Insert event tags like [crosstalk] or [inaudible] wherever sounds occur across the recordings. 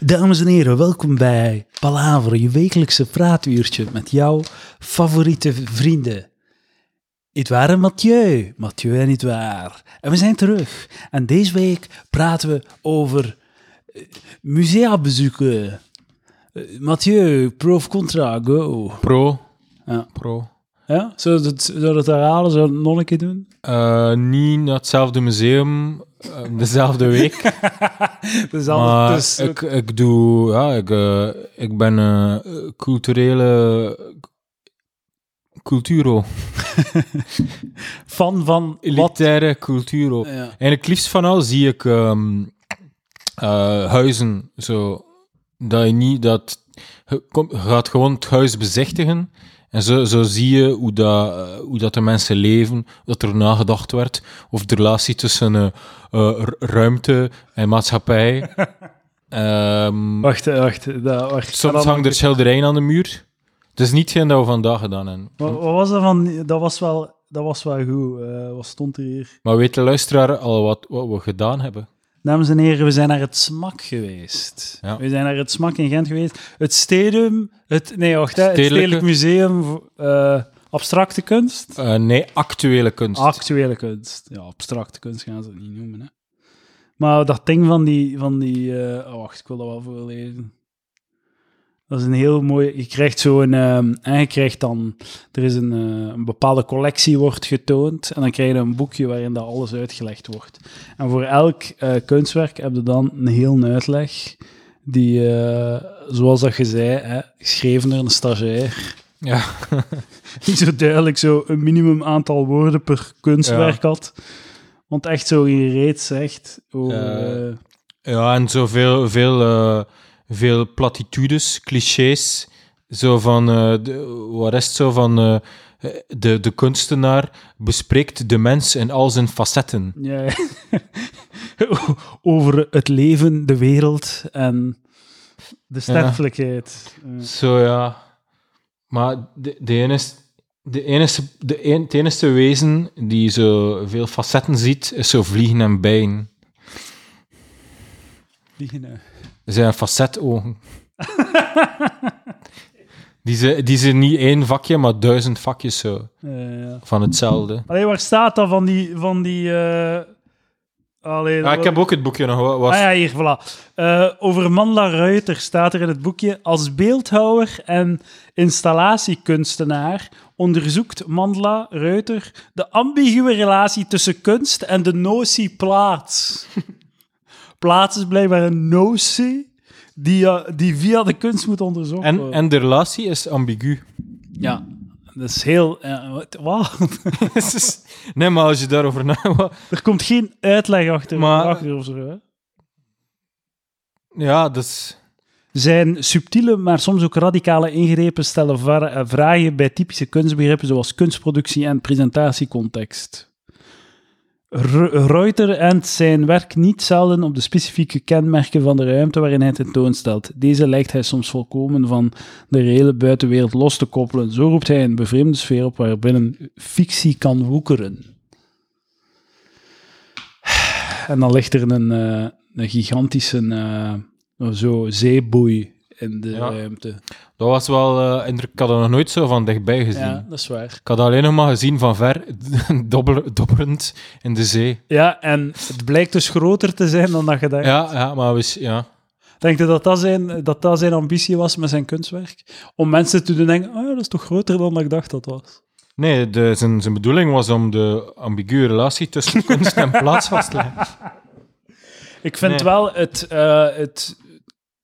Dames en heren, welkom bij Palaver, je wekelijkse praatuurtje met jouw favoriete vrienden. Edouard en Mathieu, Mathieu en Edouard. En we zijn terug. En deze week praten we over eh, musea bezoeken. Eh, Mathieu, pro of contra, go. Pro. Ja. Pro. Ja? Zou zou je het herhalen? Zou nog een keer doen? Eh, niet naar hetzelfde museum, dezelfde week. [laughs] [laughs] Dus maar dus, ik, ik doe, ja, ik, eh, ik ben een culturele culturo. [laughs] fan van wat? Elitaire culturo. Ja. Eigenlijk liefst van al zie ik ehm, eh, huizen zo, dat je niet, dat, je, kom- je gaat gewoon het huis bezichtigen en zo, zo zie je hoe dat, eh, hoe dat de mensen leven, dat er nagedacht werd over de relatie tussen eh, eh, ru- ruimte en maatschappij. [laughs] Ehm, Wacht, wacht. Dat, wacht. soms hangt er schilderijen aan de muur. Het is niet geen dat we vandaag gedaan hebben. Wat, wat was dat van? Dat was wel, dat was wel goed. Wat stond er hier? Maar weet de luisteraar al wat, wat we gedaan hebben? Dames en heren, we zijn naar het SMAK geweest. Ja. We zijn naar het SMAK in Gent geweest. Het Stadium, het, nee, wacht, hè, het Stedelijk Museum eh, Abstracte Kunst. Eh, nee, actuele kunst. Actuele kunst. Ja, abstracte kunst gaan ze het niet noemen, hè. Maar dat ding van die... Van die eh, oh, wacht, ik wil dat wel voorlezen. Dat is een heel mooi... Je krijgt zo'n... ehm en je krijgt dan... Er is een, eh, een bepaalde collectie wordt getoond. En dan krijg je een boekje waarin dat alles uitgelegd wordt. En voor elk eh, kunstwerk heb je dan een heel uitleg. Die, eh, zoals dat je zei, hè, geschreven door een stagiair. Ja. [laughs] niet zo duidelijk zo een minimum aantal woorden per kunstwerk had. Want echt zo in reet zegt over... Eh, Ja, en zo veel, veel, veel platitudes, clichés. Zo van, eh, de, wat is het zo van, eh, de, de kunstenaar bespreekt de mens in al zijn facetten. ja, ja. [laughs] over het leven, de wereld en de sterfelijkheid. Zo ja. Maar de, de enige, de enige, de een, het enige wezen die zo veel facetten ziet, is zo vliegen en bijen. eh, Dat zijn facetogen. [laughs] die, ze, die zijn niet één vakje, maar duizend vakjes zo, eh, ja. van hetzelfde. Allee, waar staat dat van die... Van die eh, allee, Ja, dat ik wil- heb ook het boekje nog. wa- Was, Ah ja, hier, voilà. Eh, over Mandla Ruiter staat er in het boekje... Als beeldhouwer en installatiekunstenaar onderzoekt Mandla Ruiter de ambiguë relatie tussen kunst en de notie plaats. [laughs] plaats is blijkbaar een notie die, eh, die via de kunst moet onderzocht en, worden. en de relatie is ambigu. Ja, dat is heel... eh, wat? wat? [laughs] nee, maar als je daarover nadenkt... [laughs] er komt geen uitleg achter, Maar- achter of zo, hè? Ja, dat is... Zijn subtiele, maar soms ook radicale ingrepen stellen eh, vragen bij typische kunstbegrippen zoals kunstproductie en presentatiecontext. Reuter endt zijn werk niet zelden op de specifieke kenmerken van de ruimte waarin hij tentoonstelt. Deze lijkt hij soms volkomen van de reële buitenwereld los te koppelen. Zo roept hij een bevreemde sfeer op waarbinnen fictie kan woekeren. En dan ligt er een, eh, een gigantische eh, zo zeeboei in de Ja. ruimte. Dat was wel... eh, indruk- ik had dat nog nooit zo van dichtbij gezien. Ja, dat is waar. Ik had alleen nog maar gezien van ver, [laughs] dobber, dobberend in de zee. Ja, en het blijkt dus groter te zijn dan dat je dacht. Ja, ja maar we, ja. Denk je dat dat, zijn, dat dat zijn ambitie was met zijn kunstwerk? Om mensen te doen denken, oh ja, dat is toch groter dan dat ik dacht dat was. Nee, de, zijn, zijn bedoeling was om de ambiguë relatie tussen kunst en [laughs] plaats vast te leggen. Ik vind Nee. wel het, eh, het,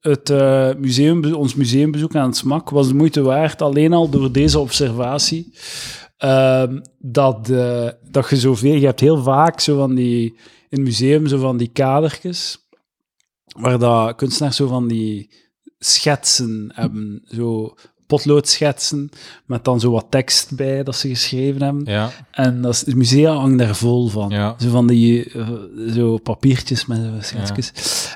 het eh, museum, ons museumbezoek aan het SMAK was de moeite waard, alleen al door deze observatie. Ehm, dat, eh, dat je zoveel, je hebt heel vaak zo van die, in het museum zo van die kadertjes, waar dat kunstenaars zo van die schetsen hebben, zo potloodschetsen, met dan zo wat tekst bij dat ze geschreven hebben. Ja, En dat is, het museum hangt daar vol van. Ja. Zo van die eh, zo papiertjes met schetsjes.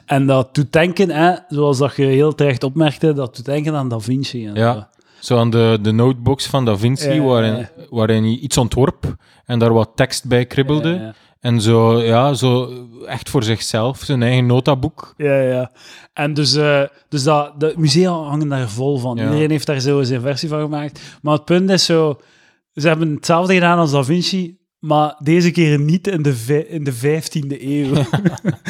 En dat doet denken, hè, zoals dat je heel terecht opmerkte, dat doet denken aan Da Vinci. En Ja. zo aan de, de notebooks van Da Vinci, waarin, waarin hij iets ontworp en daar wat tekst bij kribbelde. En zo, ja, zo echt voor zichzelf, zijn eigen notaboek. Ja, ja. En dus, eh, dus dat, de musea hangen daar vol van. Ja. Iedereen heeft daar zo zijn versie van gemaakt. Maar het punt is zo... Ze hebben hetzelfde gedaan als Da Vinci, maar deze keer niet in de, in de 15e eeuw. [laughs]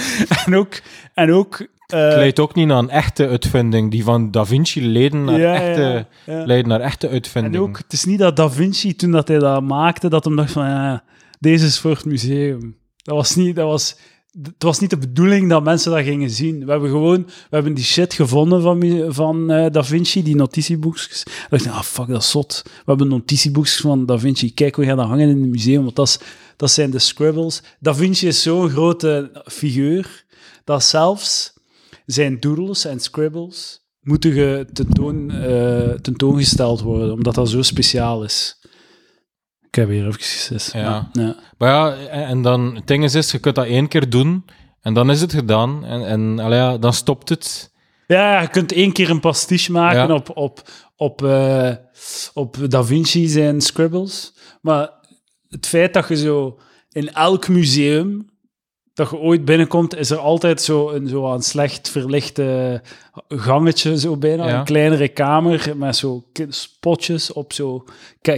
[laughs] en ook... En ook eh, Het leidt ook niet naar een echte uitvinding. Die van Da Vinci leiden naar, ja, echte, ja, leiden naar echte En uitvindingen. ook, het is niet dat Da Vinci, toen dat hij dat maakte, dat hem dacht van, ja, deze is voor het museum. Dat was niet, dat was, het was niet de bedoeling dat mensen dat gingen zien. We hebben gewoon, we hebben die shit gevonden van, van eh, Da Vinci, die notitieboekjes. We dachten, ah, fuck, dat is zot. We hebben notitieboekjes van Da Vinci. Kijk, we gaan dat hangen in het museum, want dat, is, dat zijn de scribbles. Da Vinci is zo'n grote figuur, dat zelfs zijn doodles en scribbles moeten tentoon, eh, tentoongesteld worden, omdat dat zo speciaal is. Ik heb hier even gezegd. Ja. ja. Maar ja, en, dan, het ding is, is, je kunt dat één keer doen en dan is het gedaan. En, en allee, ja, dan stopt het. Ja, je kunt één keer een pastiche maken Ja. op, op, op, eh, op Da Vinci zijn scribbles. Maar het feit dat je zo in elk museum dat je ooit binnenkomt, is er altijd zo een, zo een slecht verlichte gangetje, zo bijna. Ja. Een kleinere kamer met zo spotjes op zo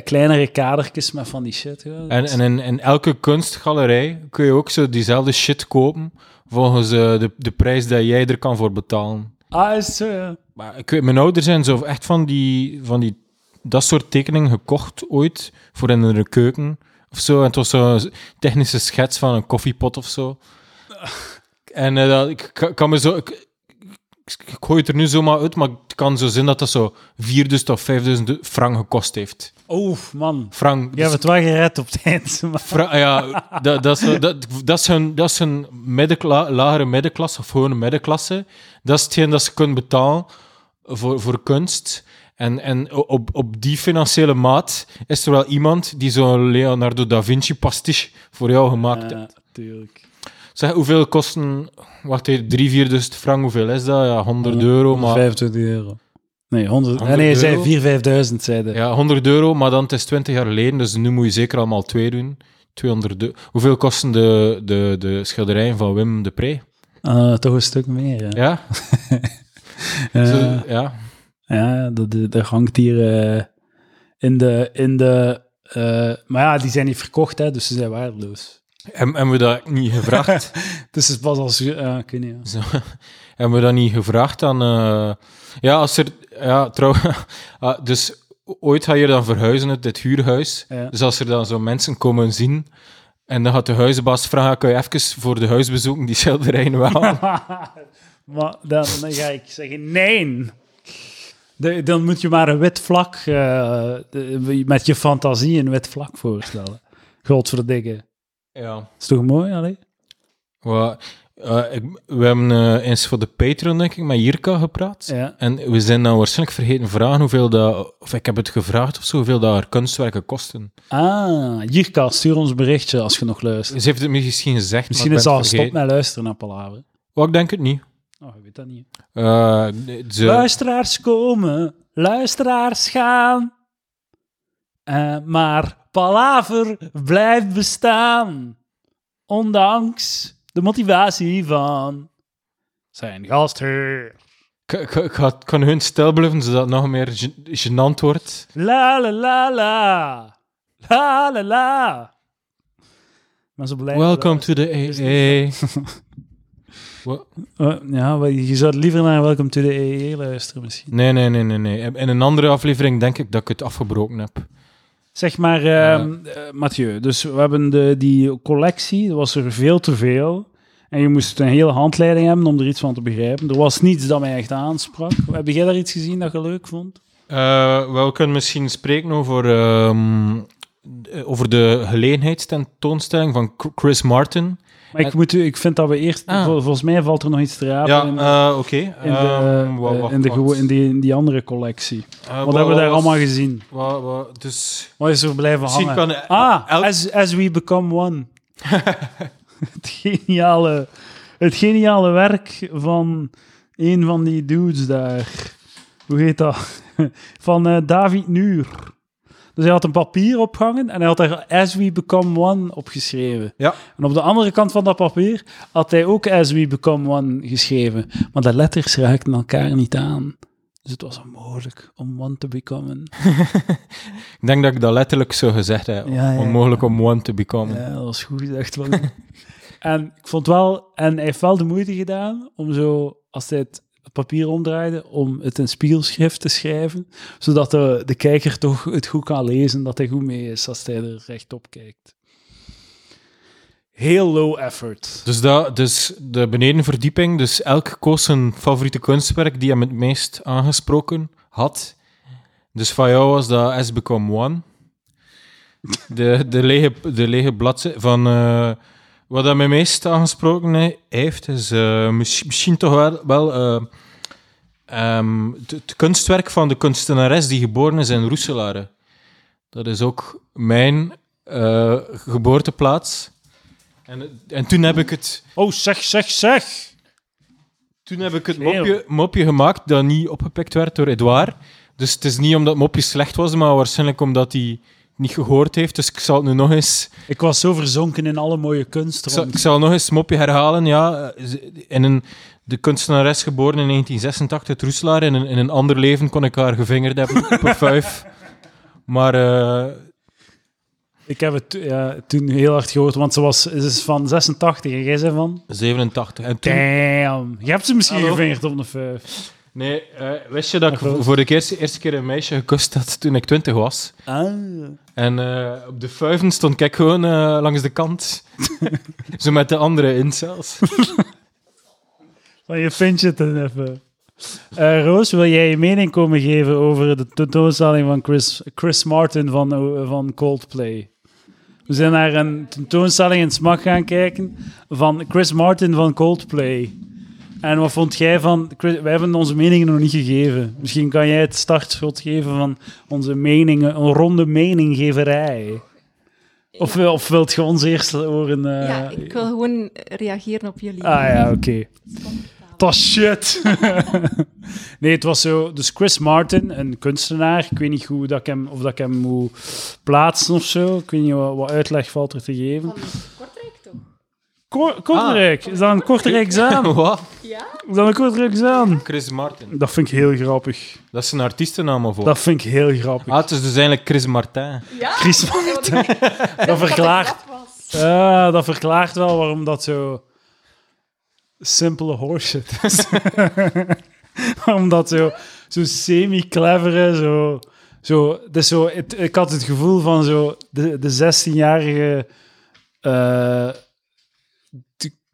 kleinere kadertjes met van die shit. Ja. En, en in, in elke kunstgalerij kun je ook zo diezelfde shit kopen volgens eh, de, de prijs dat jij er kan voor betalen. ah, is zo, ja. Maar ik weet, mijn ouders zijn zo echt van die, van die dat soort tekeningen gekocht ooit voor in hun keuken of zo. En het was zo'n technische schets van een koffiepot of zo. En eh, dat, ik ka- kan me zo... Ik, ik, ik gooi het er nu zomaar uit, maar het kan zo zijn dat dat zo 4000 of 5000 frank gekost heeft. Oeh, man. Frank. Je hebt het wel gered op het eind. [laughs] Maar... Ja, dat, dat, is, dat, dat is hun, dat is hun middenkla- lagere middenklasse, of gewoon een middenklasse. Dat is hetgeen dat ze kunnen betalen voor, voor kunst. En, en op, op die financiële maat is er wel iemand die zo'n Leonardo da Vinci pastiche voor jou gemaakt heeft. Ja, tuurlijk. Zeg, hoeveel kosten... Wacht even, 3, 4.000 frank, hoeveel is dat? Ja, 100 euro, maar... 25 euro. Nee, 100, 100 nee, hij euro? zei 4.000, 5.000, zeiden. Ja, 100 euro, maar dan het is 20 jaar geleden, dus nu moet je zeker allemaal twee doen. 200 euro. Hoeveel kosten de, de, de schilderijen van Wim de Pre? Ah, toch een stuk meer, ja. Ja? [laughs] Zo, ja. Ja dat, dat, hangt hier eh, in de... In de eh, maar ja, die zijn niet verkocht, hè, dus ze zijn waardeloos. Hem- Hebben we dat niet gevraagd? [laughs] Dus het is pas als... ja ik weet niet, ja. Zo. [laughs] Hebben we dat niet gevraagd aan... eh, Ja, als er... Ja, trouwens... [laughs] ah, dus ooit ga je dan verhuizen uit dit huurhuis. Ja. Dus als er dan zo mensen komen zien... En dan gaat de huisbaas vragen, kan je even voor de huisbezoeken die schilderijen wel? maar dan, dan ga ik zeggen, nee. De- dan moet je maar een wit vlak, eh, de- met je fantasie een wit vlak voorstellen. Godverdikke. ja. Is toch mooi, allee? Wa- eh, ik- we hebben eh, eens voor de Patreon, denk ik, met Jirka gepraat. Ja. En we zijn dan waarschijnlijk vergeten vragen hoeveel dat... Of ik heb het gevraagd of zo, hoeveel dat haar kunstwerken kosten. Ah, Jirka, stuur ons berichtje als je nog luistert. Ze heeft het misschien gezegd, Misschien maar is ik al vergeten. met luisteren naar Palaver. Oh, ik denk het niet. Oh, ik weet dat niet. Eh, Luisteraars komen, luisteraars gaan. Eh, maar Palaver blijft bestaan. Ondanks de motivatie van zijn gastheer. ik, kan hun stil blijven, zodat het nog meer gen- gênant wordt. La la la la. La la la. Maar blijven Welcome to the AA. [laughs] [laughs] Eh, ja, je zou liever naar Welcome to the EE luisteren misschien. Nee, nee, nee, nee, nee. In een andere aflevering denk ik dat ik het afgebroken heb. Zeg maar, eh, Mathieu, dus we hebben de, die collectie, er was er veel te veel. En je moest een hele handleiding hebben om er iets van te begrijpen. Er was niets dat mij echt aansprak. [laughs] Heb jij daar iets gezien dat je leuk vond? Eh, wel, we kunnen misschien spreken over, ehm, eh, over de gelegenheidstentoonstelling van Ch- Chris Martin. Maar ik, Het- moet, u- ik vind dat we eerst... Ah. vol- volgens mij valt er nog iets te rapen Ja, in, eh, oké. in, de, Ehm, eh, in, in, die, in die andere collectie. Eh, Wat wa- hebben we daar was- allemaal gezien? wa- wa- dus... Wat is er blijven hangen? kan... Ah, as, as We Become One. [laughs] het, geniale, het geniale werk van een van die dudes daar. Hoe heet dat? [laughs] Van eh, David Nuur. Dus hij had een papier opgehangen en hij had daar As We Become One opgeschreven. Ja. En op de andere kant van dat papier had hij ook As We Become One geschreven. Maar de letters raakten elkaar niet aan. Dus het was onmogelijk om one te becomen. [laughs] Ik denk dat ik dat letterlijk zo gezegd heb. Ja, ja, Onmogelijk om one te bekomen. Ja, dat was goed gezegd. [laughs] En ik vond wel, en hij heeft wel de moeite gedaan om zo, als hij het papier omdraaide, om het in spiegelschrift te schrijven, zodat de, de kijker toch het goed kan lezen, dat hij goed mee is als hij er rechtop kijkt. Heel low effort. Dus, dat, dus de benedenverdieping, dus elk koos zijn favoriete kunstwerk die hem het meest aangesproken had. Dus van jou was dat As One. De, de, lege, de lege bladzijde van... eh, wat dat mij meest aangesproken he- heeft, is eh, mis- misschien toch wel, wel eh, ehm, het, kunstwerk van de kunstenares die geboren is in Roeselare. Dat is ook mijn eh, geboorteplaats. En, en toen heb ik het... Oh, zeg, zeg, zeg! Toen heb ik het mopje, mopje gemaakt dat niet opgepikt werd door Edouard. Dus het is niet omdat het mopje slecht was, maar waarschijnlijk omdat hij het niet gehoord heeft. Dus ik zal het nu nog eens... Ik was zo verzonken in alle mooie kunst Ik zal, ik zal nog eens mopje herhalen. Ja, in een, de kunstenares geboren in 1986 uit Roeselaar. In een, in een ander leven kon ik haar gevingerd hebben [laughs] op een vijf. Maar eh, Ik heb het ja, toen heel hard gehoord, want ze, was, ze is van 86 en jij zei van... 87. En toen, Damn. Je hebt ze misschien Hallo? gevingerd op de vijf. Nee, eh, wist je dat ik voor de eerste, eerste keer een meisje gekust had toen ik 20 was? Ah. En eh, op de vuiven stond ik gewoon eh, langs de kant. [laughs] Zo met de andere incels. Van [laughs] je fidget en even. Eh, Roos, wil jij je mening komen geven over de tentoonstelling van Chris, Chris Martin van, eh, van Coldplay? We zijn naar een tentoonstelling in Smak gaan kijken van Chris Martin van Coldplay. En wat vond jij van... Wij hebben onze meningen nog niet gegeven. Misschien kan jij het startschot geven van onze meningen, een ronde meninggeverij. Of, of wilt je ons eerst horen... eh, ja, ik wil gewoon reageren op jullie. Ah ja, oké. Dat was shit. [laughs] nee, het was zo. Dus Chris Martin, een kunstenaar. Ik weet niet hoe dat ik hem, of dat ik hem moet plaatsen of zo. Ik weet niet wat, wat uitleg valt er te geven. Kortrijk Kortrijk. Is dat een Kortrijk [laughs] examen? Wat? Ja? Is dat een Kortrijk examen? Chris Martin. Dat vind ik heel grappig. Dat is een artiestennaam of wat? Dat vind ik heel grappig. Ah, het is dus eigenlijk Chris Martin. Ja? Chris [laughs] Ja, ik- Dat [laughs] verklaart, dat was. Ah, dat verklaart wel waarom dat zo simpele horseshit is. waarom dat zo, zo semi-clevere, zo... zo, het is zo het- ik had het gevoel van zo de, de 16-jarige eh, t-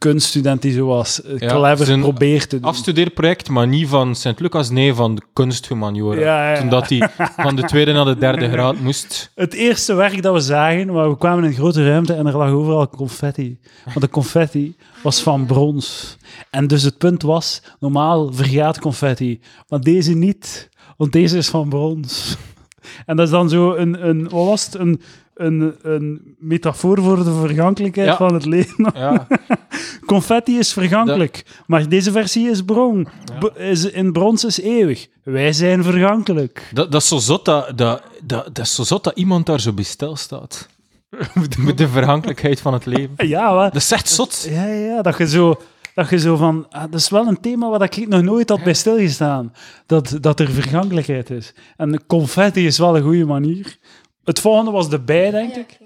kunststudent die zo was, eh, Ja, clever een probeert te doen. Afstudeerproject, maar niet van Sint-Lucas, nee, van de kunsthumaniora. Ja, ja, ja. Toen dat hij [laughs] van de tweede naar de derde graad moest. Het eerste werk dat we zagen, maar we kwamen in een grote ruimte en er lag overal confetti. Want de confetti was van brons. En dus het punt was, normaal vergaat confetti, maar deze niet, want deze is van brons. [laughs] En dat is dan zo een, een wat was het, een, een, een metafoor voor de vergankelijkheid Ja. van het leven. Ja, [laughs] Confetti is vergankelijk, maar deze versie is bron. Is, in brons is eeuwig. Wij zijn vergankelijk. dat, dat is zo zot dat, dat, dat, dat, is zo zot dat iemand daar zo bij stil staat. [laughs] Met de verhankelijkheid van het leven. [laughs] Ja, maar... Dat is echt zot. Ja, ja, dat je zo, dat je zo van... ah, dat is wel een thema waar ik nog nooit had bij stilgestaan. Dat, dat er vergankelijkheid is. En confetti is wel een goede manier. Het volgende was de bij, denk ik.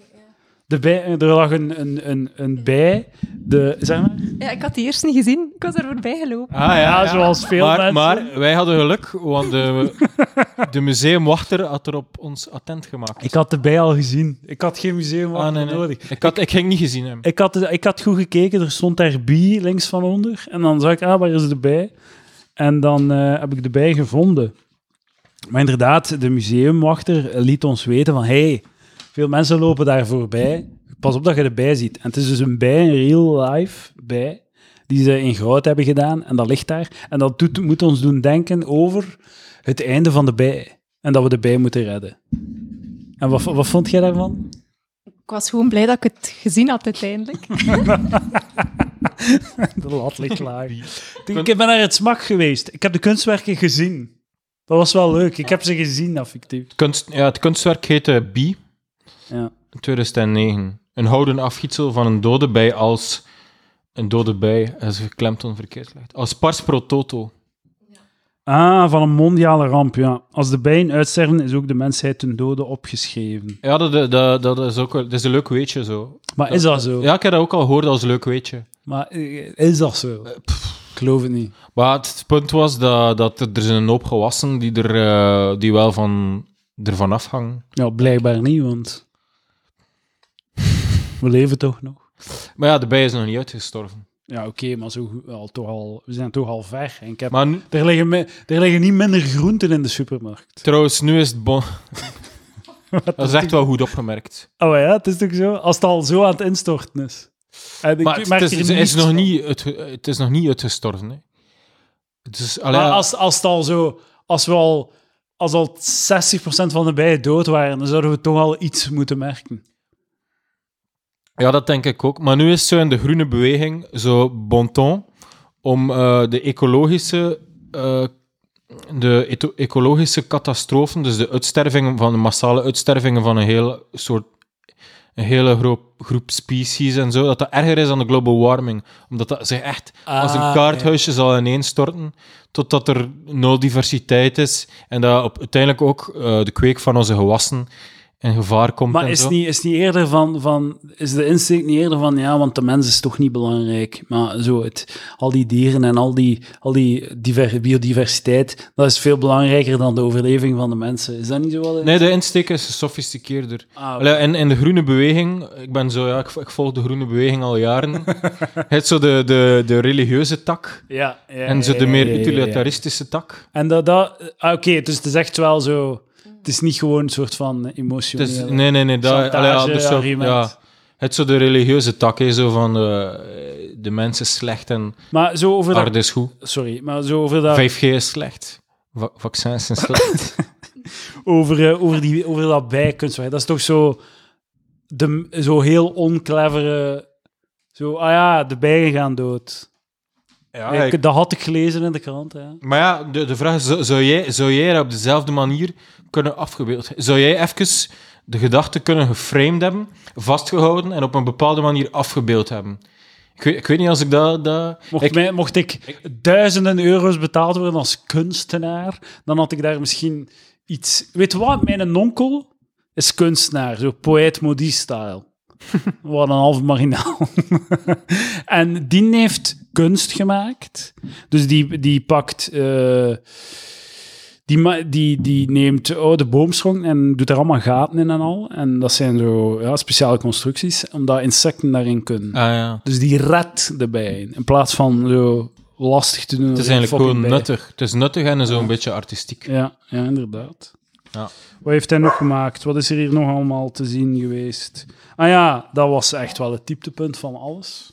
De bij, er lag een, een, een, een bij. De, zeg maar. Ja, ik had die eerst niet gezien. Ik was er voorbij gelopen. Ah, Ja, zoals veel maar, mensen. Maar wij hadden geluk, want de, de museumwachter had er op ons attent gemaakt. Ik had de bij al gezien. Ik had geen museum Ah, nee, nee. nodig. Ik, had, ik ging niet gezien hem. Ik had, ik had goed gekeken, er stond daar bij links van onder. En dan zag ik, ah, waar is de bij? En dan eh, heb ik de bij gevonden. Maar inderdaad, de museumwachter liet ons weten van, hey, veel mensen lopen daar voorbij. Pas op dat je erbij ziet. En het is dus een bij, een real life bij, die ze in goud hebben gedaan. En dat ligt daar. En dat doet, moet ons doen denken over het einde van de bij. En dat we de bij moeten redden. En wat, wat vond jij daarvan? Ik was gewoon blij dat ik het gezien had uiteindelijk. [laughs] De lat ligt laag. Ik ben naar het smak geweest. Ik heb de kunstwerken gezien. Dat was wel leuk. Ik heb ze gezien, effectief. Kunst, ja, het kunstwerk heette B, Ja. 2009. Een houden afgietsel van een dode bij als... Een dode bij, als je klemtoon verkeerd legt. Als pars pro toto. Ah, van een mondiale ramp, ja. Als de bijen uitsterven, is ook de mensheid ten dode opgeschreven. Ja, dat, dat, dat, is ook wel- dat is een leuk weetje zo. Maar is dat zo? Ja, ik heb dat ook al gehoord als leuk weetje. Maar eh, is dat zo? Ik geloof het niet. Maar het punt was dat, dat er zijn een hoop gewassen die, er, eh, die wel van, ervan afhangen. Ja, blijkbaar niet, want... We leven toch nog? Maar ja, de bij is nog niet uitgestorven. Ja, oké, maar zo, al, toch al, we zijn toch al ver. En ik heb, Maar nu, er, liggen, me- er liggen niet minder groenten in de supermarkt. trouwens, nu is het bon. [laughs] dat is echt wel goed opgemerkt. Oh ja, het is toch zo? Als het al zo aan het instorten is. En Maar het, is, het is niets nog niet, het, het is nog niet uitgestorven. Hè. Het is, allee, Maar als, als het al zo... Als we al... Als al 60% van de bijen dood waren, dan zouden we toch al iets moeten merken. ja, dat denk ik ook. Maar nu is zo in de groene beweging zo bon ton om eh, de ecologische... eh, de ecologische catastrofen, dus de uitstervingen van de massale uitstervingen van een heel soort een hele groep, groep species en zo, dat dat erger is dan de global warming. Omdat dat zich echt als een Ah, kaarthuisje zal ineenstorten, totdat er nul diversiteit is en dat op, uiteindelijk ook eh, de kweek van onze gewassen in gevaar komt Maar en is zo. niet, is niet eerder van, van... Is de insteek niet eerder van... Ja, want de mens is toch niet belangrijk. Maar zo, het, al die dieren en al die, al die diver- biodiversiteit... Dat is veel belangrijker dan de overleving van de mensen. Is dat niet zo het Nee, de insteek is gesofisticeerder. Ah, oké. Allee, in, in de groene beweging, ik ben zo, ja, ik, ik volg de groene beweging al jaren. [laughs] Het zo de, de, de religieuze tak ja, ja, en zo de meer utilitaristische tak. En dat... dat ah, Oké, dus het is echt wel zo... Het is niet gewoon een soort van emotionele... Dus, nee, nee, nee. Dat, allee, ja, dus zo, ja, het zo de religieuze tak, hè, zo van de, de mens is slecht en Maar zo over dat... aarde is goed. Sorry, maar zo over dat... 5G is slecht. Va- vaccins zijn [laughs] slecht. over, eh, over, die, over dat bijkunstwerk. Dat is toch zo, de, zo heel onclevere... Zo, ah ja, de bijen gaan dood. ja, ik- dat had ik gelezen in de krant. Ja. maar ja, de, de vraag is, zou, jij, zou jij op dezelfde manier kunnen afgebeeld? Zou jij even de gedachte kunnen geframed hebben, vastgehouden en op een bepaalde manier afgebeeld hebben? Ik weet, ik weet niet als ik dat... dat Mocht, ik, mij, mocht ik duizenden euro's betaald worden als kunstenaar, dan had ik daar misschien iets... Weet je wat? Mijn onkel is kunstenaar, zo poëet-modie-style. [laughs] Wat een half marginaal. [laughs] en die heeft kunst gemaakt. Dus die, die pakt... eh, die, die, die neemt oude boomstronk en doet er allemaal gaten in en al. En dat zijn zo ja, speciale constructies, omdat insecten daarin kunnen. ah, ja. Dus die redt de bijen. In plaats van zo lastig te doen. Het is een eigenlijk gewoon bij. nuttig. Het is nuttig en zo'n beetje artistiek. Ja, ja, inderdaad. Ja. Wat heeft hij nog gemaakt? Wat is er hier nog allemaal te zien geweest? Ah ja, dat was echt wel het dieptepunt van alles.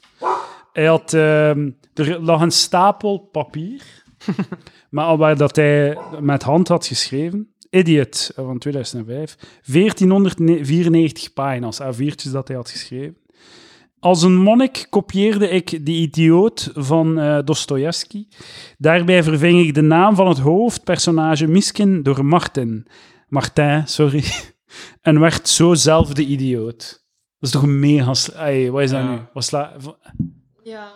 Hij had... ehm, er lag een stapel papier, [laughs] maar al waar dat hij met hand had geschreven. Idiot eh, van 2005. 1494 pagina's, A4'tjes dat hij had geschreven. Als een monnik kopieerde ik Die Idioot van eh Dostoevsky. Daarbij verving ik de naam van het hoofdpersonage Miskin door Martin. Martin, sorry. [laughs] En werd zo zelf de idioot. Dat is toch een mega... Ai, wat is dat Ja. nu? Wat sla... Ja,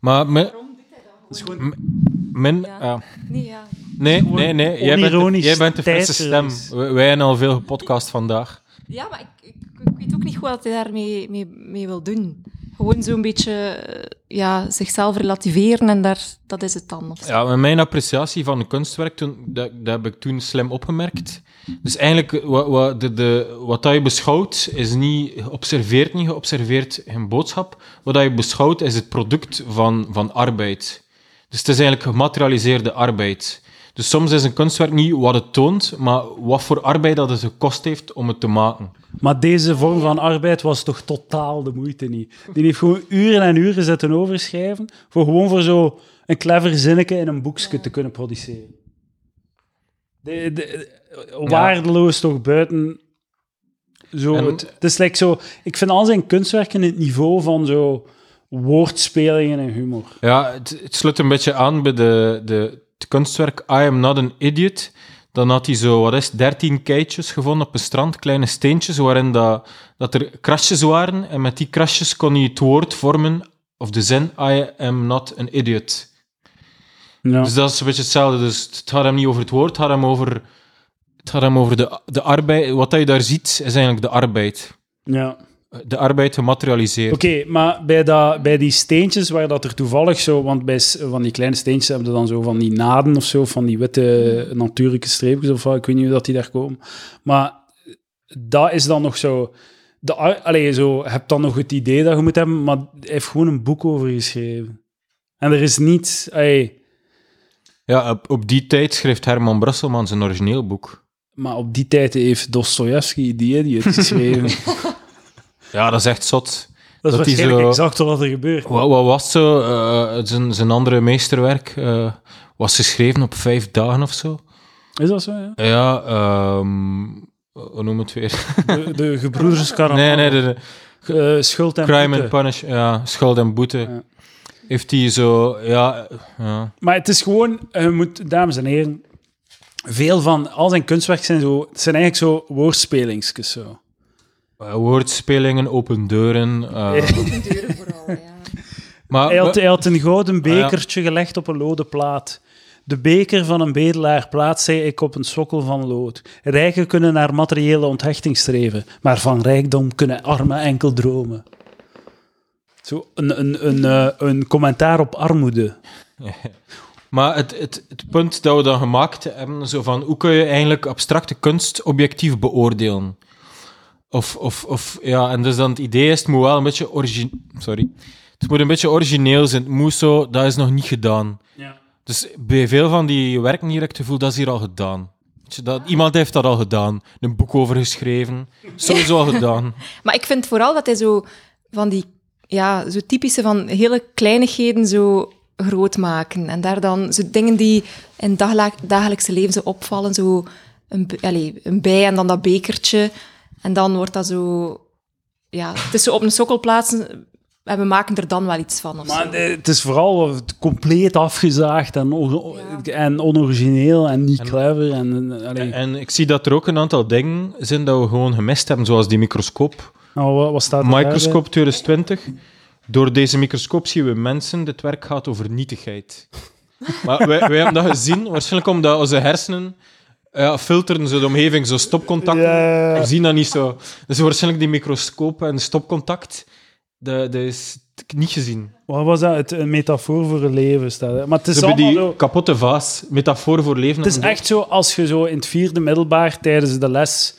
Maar. Is gewoon... mijn Ja. ja. nee, ja. Nee, nee, nee. Jij bent, de, jij bent de frisse stem. tijdverlies. Wij wij hebben al veel gepodcast vandaag. Ja, maar ik, ik, ik weet ook niet goed wat hij daarmee mee, mee wil doen. Gewoon zo'n beetje eh, ja, zichzelf relativeren en daar, dat is het dan. Of zo. Ja, mijn appreciatie van een kunstwerk, toen, dat, dat heb ik toen slim opgemerkt. Dus eigenlijk, eh, wat, wat, de, de, wat dat je beschouwt, is niet geobserveerd, niet geobserveerd geen boodschap. Wat dat je beschouwt, is het product van, van arbeid. Dus het is eigenlijk gematerialiseerde arbeid. Dus soms is een kunstwerk niet wat het toont, maar wat voor arbeid dat het gekost heeft om het te maken. Maar deze vorm van arbeid was toch totaal de moeite niet. Die heeft gewoon uren en uren zitten overschrijven voor gewoon voor zo een clever zinnetje in een boekje te kunnen produceren. De, de- waardeloos toch buiten zo... En- het, het is like zo... Ik vind al zijn kunstwerken in het niveau van zo woordspelingen en humor. Ja, het, het sluit een beetje aan bij de, de, het kunstwerk I Am Not an Idiot. Dan had hij zo, wat is het, 13 keitjes gevonden op een strand, kleine steentjes, waarin dat, dat er krasjes waren. En met die krasjes kon hij het woord vormen, of de zin, I am not an idiot. Ja. Dus dat is een beetje hetzelfde. Dus het gaat hem niet over het woord, het gaat hem over, het gaat hem over de, de arbeid. Wat dat je daar ziet, is eigenlijk de arbeid. ja. De arbeid gematerialiseerd. Oké, maar bij, dat, bij die steentjes waar dat er toevallig zo... Want bij van die kleine steentjes hebben ze dan zo van die naden of zo, van die witte natuurlijke streepjes of wat, ik weet niet hoe dat die daar komen. Maar dat is dan nog zo... De, allee, zo, je hebt dan nog het idee dat je moet hebben, maar hij heeft gewoon een boek over geschreven. En er is niet... allee, Ja, op, op die tijd schreef Herman Brusselman zijn origineel boek. maar op die tijd heeft Dostoevsky die idiot [laughs] geschreven. Ja, dat is echt zot. Dat is Dat waarschijnlijk zo- exact wat er gebeurt. Wat, wat was zo? Eh, zijn, zijn andere meesterwerk eh, was geschreven op vijf dagen of zo. Is dat zo, ja? Ja, ehm hoe noem het weer? De, de gebroeders [laughs] Karamazov. nee, nee, de, de Eh, schuld en Crime boete. and Punish, ja, schuld en boete. Ja. Heeft hij zo, ja, ja. Maar het is gewoon, je moet, dames en heren, veel van al zijn kunstwerken zijn zo, het zijn eigenlijk zo woordspelingsjes zo. Eh, woordspelingen, open deuren. eh, Deuren vooral, ja. [laughs] maar, Hij had, hij had een Ah, gouden bekertje gelegd op een loden plaat. De beker van een bedelaar plaatst hij ik op een sokkel van lood. Rijken kunnen naar materiële onthechting streven, maar van rijkdom kunnen armen enkel dromen. Zo een, een, een, eh, een commentaar op armoede. [laughs] Maar het, het, het punt dat we dan gemaakt hebben, zo van hoe kun je eigenlijk abstracte kunst objectief beoordelen? Of, of, of ja, en dus dan het idee is, het moet wel een beetje origine... Sorry. Het moet een beetje origineel zijn. Het moet zo, dat is nog niet gedaan. Dus bij veel van die werken hier heb ik het gevoel, dat is hier al gedaan. Dat, iemand heeft dat al gedaan. Een boek over geschreven. Sowieso al gedaan. [laughs] Maar ik vind vooral dat hij zo van die ja, zo typische van hele kleinigheden zo groot maken. En daar dan zo dingen die in dagelijkse leven zo opvallen. Zo een, allee, een bij en dan dat bekertje. En dan wordt dat zo... Ja, het is zo op een sokkel plaatsen en we maken er dan wel iets van. Of Maar zo. het is vooral compleet afgezaagd en, on- Ja. en onorigineel en niet clever. En, en. En ik zie dat er ook een aantal dingen zijn dat we gewoon gemist hebben, zoals die microscoop. Nou, wat, wat staat er Microscoop 2020. Door deze microscoop zien we mensen. Dit werk gaat over nietigheid. Maar wij, wij hebben dat gezien, waarschijnlijk omdat onze hersenen ja, filteren zo de omgeving, zo stopcontact. Ja, ja, ja. We zien dat niet zo. Dus waarschijnlijk die microscoop en stopcontact, dat, dat is niet gezien. Wat was dat? Het, een metafoor voor een leven staat. Maar het is Ze hebben allemaal die zo... kapotte vaas, metafoor voor leven. Het is echt zo als je zo in het vierde middelbaar tijdens de les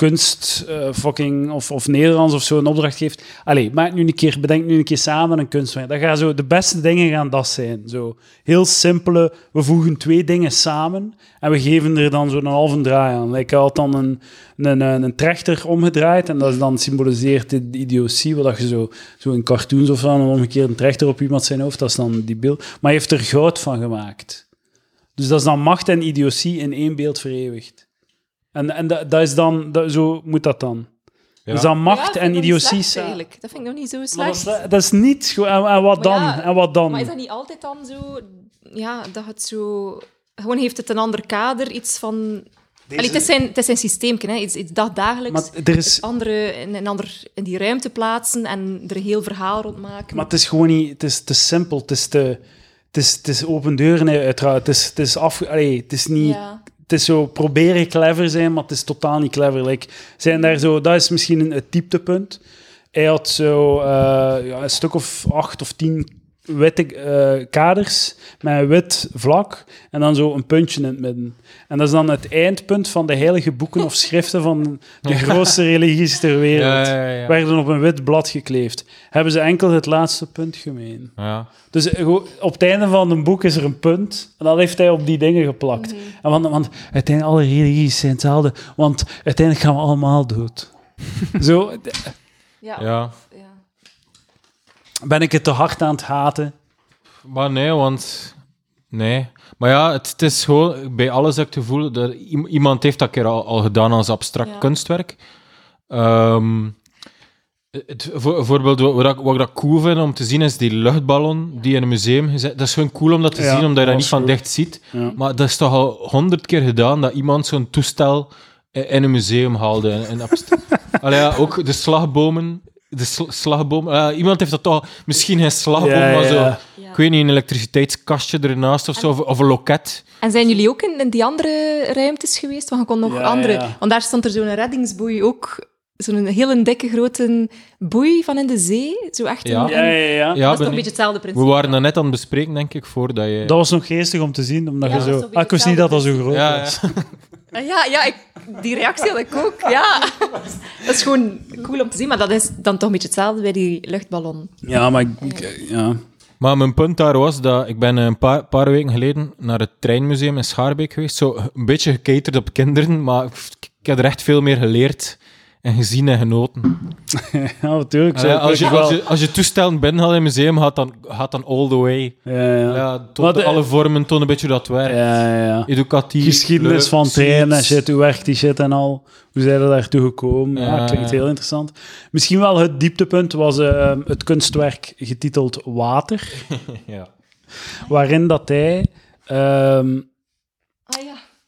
kunst, eh, fucking, of, of Nederlands of zo een opdracht geeft. Allee, maak nu een keer, bedenk nu een keer samen een kunstwerk. Dat gaan zo, de beste dingen gaan dat zijn. Zo heel simpele, we voegen twee dingen samen en we geven er dan zo'n halve draai aan. Ik had dan een, een, een, trechter omgedraaid en dat dan symboliseert de idiotie, wat je zo, zo in cartoons of zo, een omgekeerde trechter op iemand zijn hoofd, dat is dan die beeld. Maar hij heeft er goud van gemaakt. Dus dat is dan macht en idiotie in één beeld vereeuwigd. En, en dat, dat is dan, dat, zo moet dat dan. Ja. Dus dan macht en idiotie slecht, eigenlijk. Dat vind ik nog niet zo slecht. dat, is, dat is niet goed. En, en wat dan? ja, en wat dan? Maar is dat niet altijd dan zo... Ja, dat het zo... Gewoon heeft het een ander kader, iets van... Allee, het, is zijn, het is zijn systeemje, hè. Iets, iets dat dagelijks... Maar er is- andere in, een ander, in die ruimte plaatsen en er een heel verhaal rond maken. Maar het is gewoon niet... Het is te simpel. Het is te... Het is, het is open deuren, uiteraard. Het is, het is af... Allee, het is niet... Ja. Het is zo proberen clever zijn, maar het is totaal niet clever. Zijn daar zo, dat is misschien een, het dieptepunt. Hij had zo eh, ja, een stuk of acht of tien witte eh, kaders met een wit vlak en dan zo een puntje in het midden. En dat is dan het eindpunt van de heilige boeken of schriften van de [laughs] grootste religies ter wereld. Ja, ja, ja. Werden op een wit blad gekleefd. Hebben ze enkel het laatste punt gemeen. Ja. Dus eh, op het einde van een boek is er een punt. En dan heeft hij op die dingen geplakt. En want, want uiteindelijk, alle religies zijn hetzelfde. Want uiteindelijk gaan we allemaal dood. [laughs] Zo Ja. ja. Ben ik het te hard aan het haten. Maar nee, want... Nee. Maar ja, het, het is gewoon... Bij alles heb ik het gevoel dat iemand heeft dat keer al, al gedaan als abstract Ja. kunstwerk. Ehm, Het, voor, bijvoorbeeld, wat, wat, ik, wat ik dat cool vind om te zien, is die luchtballon die in een museum gezet. Dat is gewoon cool om dat te Ja, zien, omdat je dat niet van dicht ziet. Ja. Maar dat is toch al honderd keer gedaan dat iemand zo'n toestel in een museum haalde. En, en abst- [laughs] Allee, ja, ook de slagbomen. De sl- slagboom. ah, iemand heeft dat toch... Misschien geen slagboom, Ja, maar zo... ja. Ik weet niet, een elektriciteitskastje ernaast of zo. Of, of een loket. En zijn jullie ook in, in die andere ruimtes geweest? Want je kon nog Ja, andere... ja. Want daar stond er zo'n reddingsboei ook. Zo'n hele dikke, grote boei van in de zee. Zo echt Ja. een... Ja, ja, ja. Ja, dat is toch een beetje hetzelfde we principe. waren dat net aan het bespreken, denk ik, voordat je... Dat was nog geestig om te zien, omdat Ja, je zo... een Ah, ik wist niet dat dat zo groot Ja, was. ja. [laughs] Ah, Ja, ja ik, die reactie had ik ook. Ja. Dat is gewoon cool om te zien, maar dat is dan toch een beetje hetzelfde bij die luchtballon. Ja, maar ik... ik- ja. Maar mijn punt daar was dat ik ben een paar, paar weken geleden naar het treinmuseum in Schaarbeek geweest. Zo een beetje gecaterd op kinderen, maar ik, ik heb er echt veel meer geleerd en gezien en genoten. [laughs] ja, natuurlijk. Allee, als, je, als, je, als je toestellen binnen gaat in een museum, gaat dan, gaat dan all the way. Ja, ja. Ja, de- alle vormen, toon een beetje dat werkt. ja, ja. Educatief. Geschiedenis leuk, van treinen en shit, hoe werkt die shit en al. Hoe zijn er daartoe gekomen? Ja, klinkt heel interessant. Misschien wel het dieptepunt was eh, het kunstwerk getiteld Water, [laughs] Ja. waarin dat hij... ehm,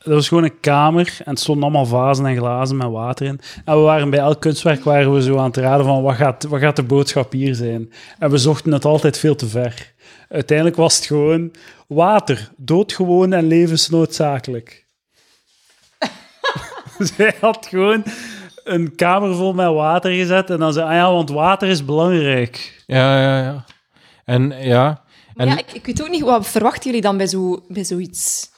Dat was gewoon een kamer en het stonden allemaal vazen en glazen met water in. En we waren bij elk kunstwerk waren we zo aan het raden van wat gaat, wat gaat de boodschap hier zijn. En we zochten het altijd veel te ver. Uiteindelijk was het gewoon water, doodgewoon en levensnoodzakelijk. [laughs] Zij had gewoon een kamer vol met water gezet en dan zei ah ja, want water is belangrijk. ja, ja, ja. En ja... Maar En, ja, ik, ik weet ook niet, wat verwachten jullie dan bij, zo, bij zoiets?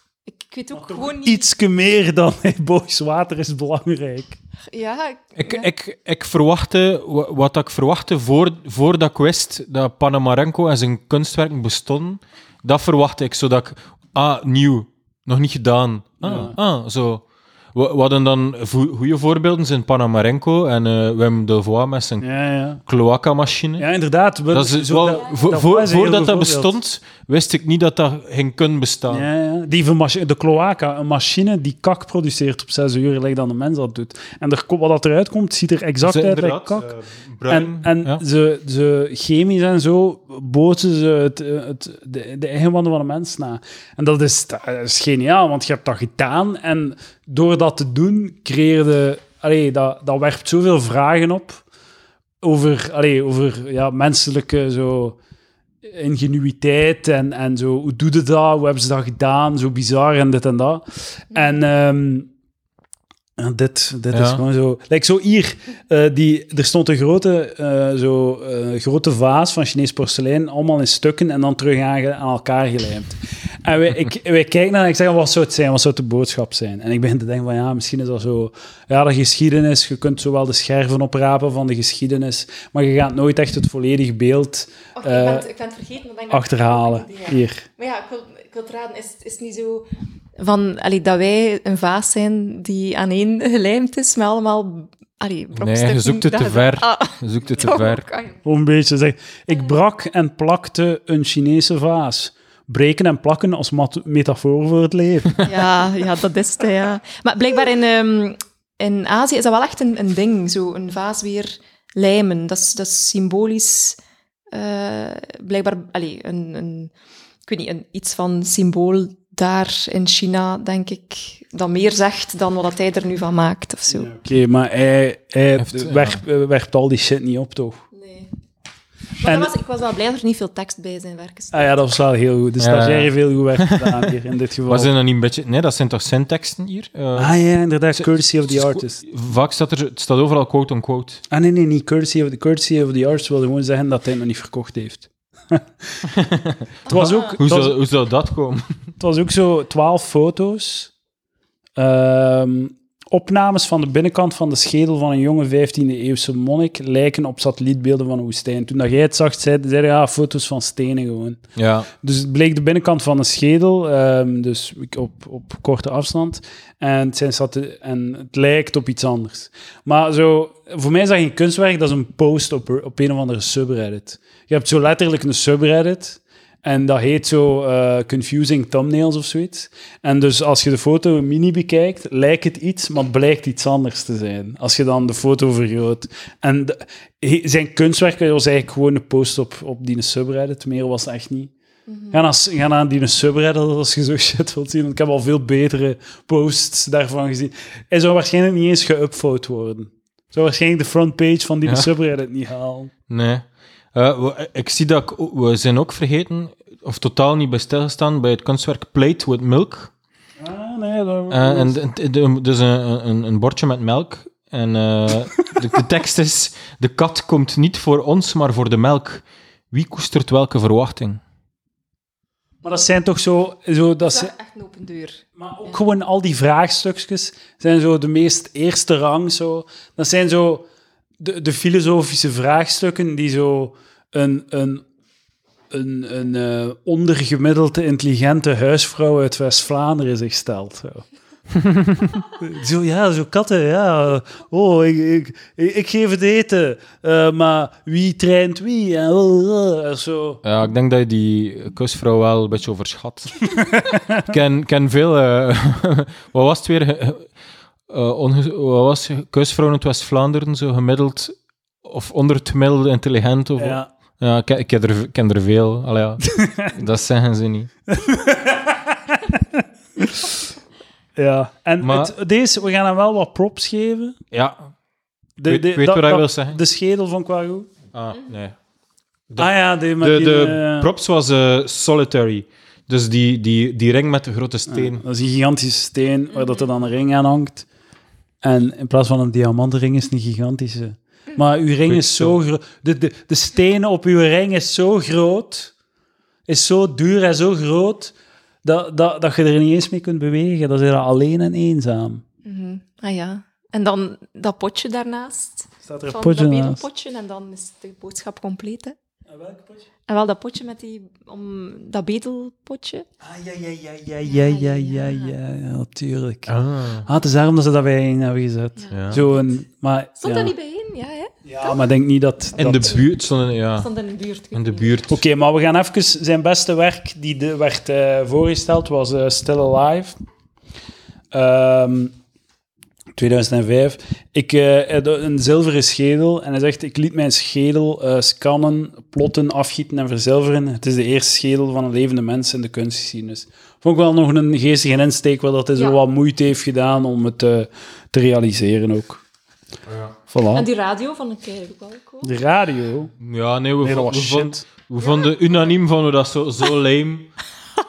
Ik, ik weet ook gewoon niet... Ietske meer dan [laughs] hey boys, water is belangrijk. Ja, ik- Ik, ja. ik, ik verwachtte, wa- wat ik verwachtte voor, voordat ik wist dat Panamarenko en zijn kunstwerken bestonden, dat verwachtte ik, zodat ik, ah, nieuw, nog niet gedaan. Ah, Ja. ah zo. We, we hadden dan goede voorbeelden, zijn Panamarenko en eh, Wim Delvoye met zijn Ja, ja. cloaca-machine. Ja, inderdaad. We- Dat is wel, dat- dat voordat dat bestond, wist ik niet dat dat ging kunnen bestaan. Ja, ja. Die de cloaca, een machine die kak produceert op zes uur, lijkt dan de mens dat doet. En er, wat dat eruit komt, ziet er exact uit inderdaad, kak. eh, bruin, en ze, ze chemisch en zo bootsen ze het, eh, het, de, de eigenwanden van de mens na. En dat is, dat is geniaal, want je hebt dat gedaan en door dat te doen creëerde... Allee, dat, dat werpt zoveel vragen op over, allee, over ja, menselijke zo, ingenuïteit en, en zo. Hoe doe je dat? Hoe hebben ze dat gedaan? Zo bizar en dit en dat. En ehm, ja, dit, dit is gewoon zo... Like zo hier, eh, die, er stond een grote, eh, zo, eh, grote vaas van Chinees porselein, allemaal in stukken en dan terug aan, aan elkaar gelijmd. En wij, ik, wij kijken naar en ik zeg, wat zou het zijn? Wat zou de boodschap zijn? En ik begin te denken van, ja, misschien is dat zo... Ja, de geschiedenis, je kunt zowel de scherven oprapen van de geschiedenis, maar je gaat nooit echt het volledige beeld eh, ik, ben het, ik ben het vergeten. maar denk ik- achterhalen. Hier. Maar ja, ik wil, ik wil het raden, is, is het niet zo van, allee, dat wij een vaas zijn die aan één gelijmd is, met allemaal allee, Nee, brokstukken je zoekt het te je- ver. Ah, Je zoekt het te [laughs] ver. ah. Of een beetje zeg, ik brak en plakte een Chinese vaas. Breken en plakken als metafoor voor het leven. [laughs] Ja, ja, dat is het, ja. Maar blijkbaar in, ehm, in Azië is dat wel echt een, een ding, zo een vaas weer lijmen. Dat is, dat is symbolisch, eh, blijkbaar, allee, een, een, ik weet niet, een, iets van symbool daar in China, denk ik, dat meer zegt dan wat hij er nu van maakt, of zo. Oké, maar hij, hij Heeft, ja. eh, werpt al die shit niet op, toch? Maar En- dat was, ik was wel blij dat er niet veel tekst bij zijn werken stond. Ah ja, dat was wel heel goed. De Ja. heeft heel goed werk gedaan [laughs] hier, in dit geval. Was zijn dat niet een beetje... Nee, dat zijn toch syntaxen hier? Eh, Ah ja, inderdaad, courtesy of the is- artist. Vaak staat er... Het staat overal quote-unquote. Ah nee, nee, niet courtesy of the, courtesy of the artist wil gewoon zeggen dat hij het nog niet verkocht heeft. [laughs] het, was ook, Hoe was, zou, hoe zou dat komen? het was ook zo twaalf foto's. Ehm, opnames van de binnenkant van de schedel van een jonge 15e-eeuwse monnik lijken op satellietbeelden van een woestijn. Toen dat jij het zag, zei zei ja, foto's van stenen gewoon. Ja. Dus het bleek de binnenkant van een schedel, ehm, dus op, op korte afstand. En het, zijn en het lijkt op iets anders. Maar zo, voor mij is dat geen kunstwerk, dat is een post op, op een of andere subreddit. Je hebt zo letterlijk een subreddit. En dat heet zo eh, confusing thumbnails of zoiets. En dus als je de foto mini bekijkt, lijkt het iets, maar het blijkt iets anders te zijn. Als je dan de foto vergroot. En de- zijn kunstwerk was eigenlijk gewoon een post op, op die subreddit. Meer was het echt niet. Ga, naar, ga naar die subreddit als je zo shit wilt zien. want Ik heb al veel betere posts daarvan gezien. Hij zou waarschijnlijk niet eens geüpvote worden. Zou waarschijnlijk de frontpage van die Ja. subreddit niet halen. Nee. Eh, we- ik zie dat ik, we zijn ook vergeten, of totaal niet bij stilgestaan, bij het kunstwerk Plate with Milk. Ah, nee, dat... Eh, en de- de- de- dus een, een, een bordje met melk. En eh, de, de tekst is: De kat komt niet voor ons, maar voor de melk. Wie koestert welke verwachting? Maar dat zijn toch zo... zo dat Dat ze, is echt een open deur. maar ook gewoon al die vraagstukjes zijn zo de meest eerste rang. Zo. Dat zijn zo de, de filosofische vraagstukken die zo een, een, een, een eh, ondergemiddelde intelligente huisvrouw uit West-Vlaanderen zich stelt. Zo. [laughs] zo, ja, zo katten, ja. Oh, ik, ik, ik, geef het eten. Eh, maar wie traint wie? En, eh, zo. Ja, ik denk dat je die kusvrouw wel een beetje overschat. [laughs] Ik ken, ken veel... [laughs] wat was het weer? Wat was het? kusvrouwen uit West-Vlaanderen, zo gemiddeld... Of onder het gemiddelde intelligent? Of, ja. Ja. ik, ik ken er, ik ken er veel. Allee, ja. [laughs] dat zeggen ze niet. Ja, en Maar- het, deze, we gaan hem wel wat props geven. Ja, De, weet- weet dat- wat hij wil zeggen? De schedel van Quago. ah, nee. De- ah ja, die met De, die... de eh, props was eh, solitary. Dus die, die, die ring met de grote steen. Dat is een gigantische steen waar dat er dan een ring aan hangt. En in plaats van een diamantring is het een gigantische. Maar uw ring is zo groot. De, de, de stenen op uw ring is zo groot. Is zo duur en zo groot. Dat, dat, dat je er niet eens mee kunt bewegen. Dat is er alleen en eenzaam. Mhm. Ah ja. En dan dat potje daarnaast. Staat er een Van potje bedelpotje. En dan is de boodschap compleet, hè. Welk potje? En wel dat potje met die... Om, dat bedelpotje. Ah, ja, ja, ja, ja, ja, ja, ja, ja, ja, natuurlijk. Ah. Ah, het is daarom dat ze dat bijeen hebben gezet. Ja. Zo een, maar, Stond ja. dat niet bij in? Ja, hè? Ja, maar ik denk niet dat... In dat... de buurt stonden, ja. Stond in de buurt. In de buurt. Oké, maar we gaan even... Zijn beste werk die de, werd eh, voorgesteld was eh, Still Alive. Ehm 2005. Ik eh, had een zilveren schedel en hij zegt, ik liet mijn schedel eh, scannen, plotten, afgieten en verzilveren. Het is de eerste schedel van een levende mens in de kunstgeschiedenis. Vond ik wel nog een geestige insteek, waar dat hij zo Ja. wat moeite heeft gedaan om het eh, te realiseren ook. Voilà. En die radio van ik eigenlijk ook wel cool. De radio. Ja, nee, we, Nee, dat vo- was we, vond- we vonden unaniem vonden we dat zo, zo lame.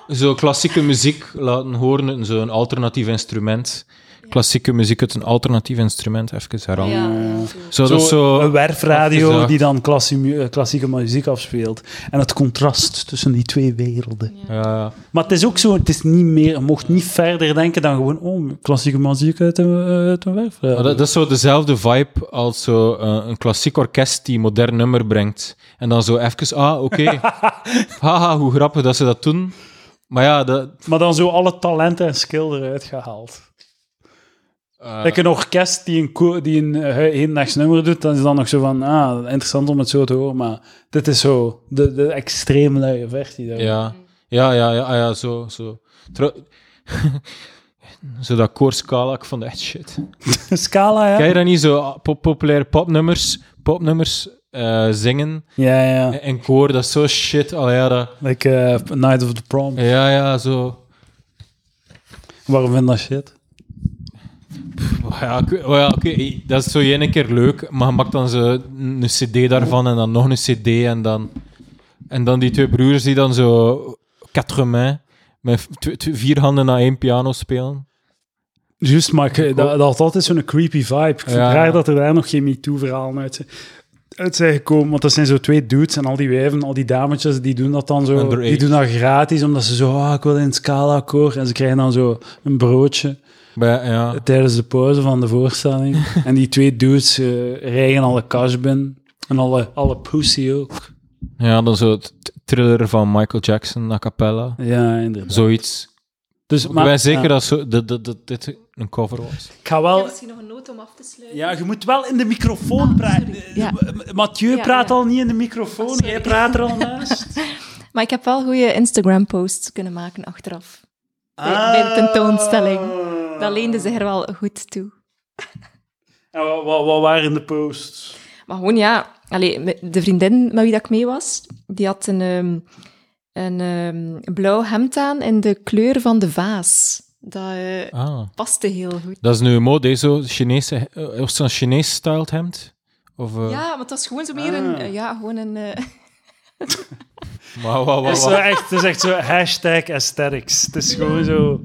Zo klassieke muziek laten horen, zo'n alternatief instrument. Klassieke muziek uit een alternatief instrument, even herhalen. Ja, Zo, Zo, zo... een werfradio afgezaagd. die dan klassie eh, klassieke muziek afspeelt. En het contrast tussen die twee werelden. Ja, ja. Maar het is ook zo, het is niet meer, je mocht niet verder denken dan gewoon, oh, klassieke muziek uit een, eh, uit een werfradio. Dat, dat is zo dezelfde vibe als zo, eh, een klassiek orkest die een modern nummer brengt. En dan zo even, ah, oké. [laughs] Haha, hoe grappig dat ze dat doen. Maar ja, dat... Maar dan zo alle talenten en skill eruit gehaald. Eh, Like een orkest die een, die een uh, hedendags nummer doet, dan is dan nog zo van, ah, interessant om het zo te horen, maar dit is zo de, de extreem luie versie. daarvan. Ja, ja, ja, ja, ah, ja zo. zo. Trouw- [laughs] zo dat ik vond echt shit. [laughs] Scala, ja? Kan je dat niet zo ah, pop populaire popnummers, popnummers eh, zingen Ja, ja. in koor? Dat is zo shit. Al ja, dat, Like eh, Night of the Prom. ja, ja, zo. Waarom vind je dat shit? Ja, ik- oh ja, oké, dat is zo één keer leuk, maar je maakt dan zo een cd daarvan en dan nog een cd en dan... En dan die twee broers die dan zo quatre mains met vier handen naar één piano spelen. Juist, maar ik- dat, dat had altijd zo'n creepy vibe. Ik vind Ja. raar dat er daar nog geen MeToo-verhalen uit, zijn- uit zijn gekomen. Want dat zijn zo twee dudes en al die wijven, al die dametjes, die doen dat dan zo... Underage. Die doen dat gratis, omdat ze zo... Ah, ik wil in het Scala-koor. En ze krijgen dan zo een broodje Maar ja, tijdens de pauze van de voorstelling. [laughs] en die twee dudes eh rijgen alle cash binnen. En alle, alle pussy ook. ja, dan zo het thriller van Michael Jackson, a cappella. Ja, inderdaad. Zoiets. Dus, ik ben zeker ja. dat, zo, dat, dat, dat dit een cover was. Ik ga Ik wel... heb misschien nog een noot om af te sluiten. Ja, je moet wel in de microfoon praten. sorry. Ja. M- Mathieu Ja, praat ja. al niet in de microfoon. Oh. Jij praat er al [laughs] naast. Maar ik heb wel goede Instagram-posts kunnen maken achteraf. Bij, bij de tentoonstelling. Dat leende zich er wel goed toe. En wat, wat, wat waren de posts? Maar gewoon, ja... Allee, de vriendin met wie dat ik mee was, die had een, ehm, een ehm, blauw hemd aan in de kleur van de vaas. Dat Ah. paste heel goed. Dat is nu mode, hè, zo Chinese, eh, of zo'n Chinees-styled hemd? Of, eh, Ja, maar het was gewoon zo meer een... Ah. ja, gewoon een... [laughs] Maar, wat, Het wat, is, echt, het is echt zo hashtag aesthetics. Het is gewoon zo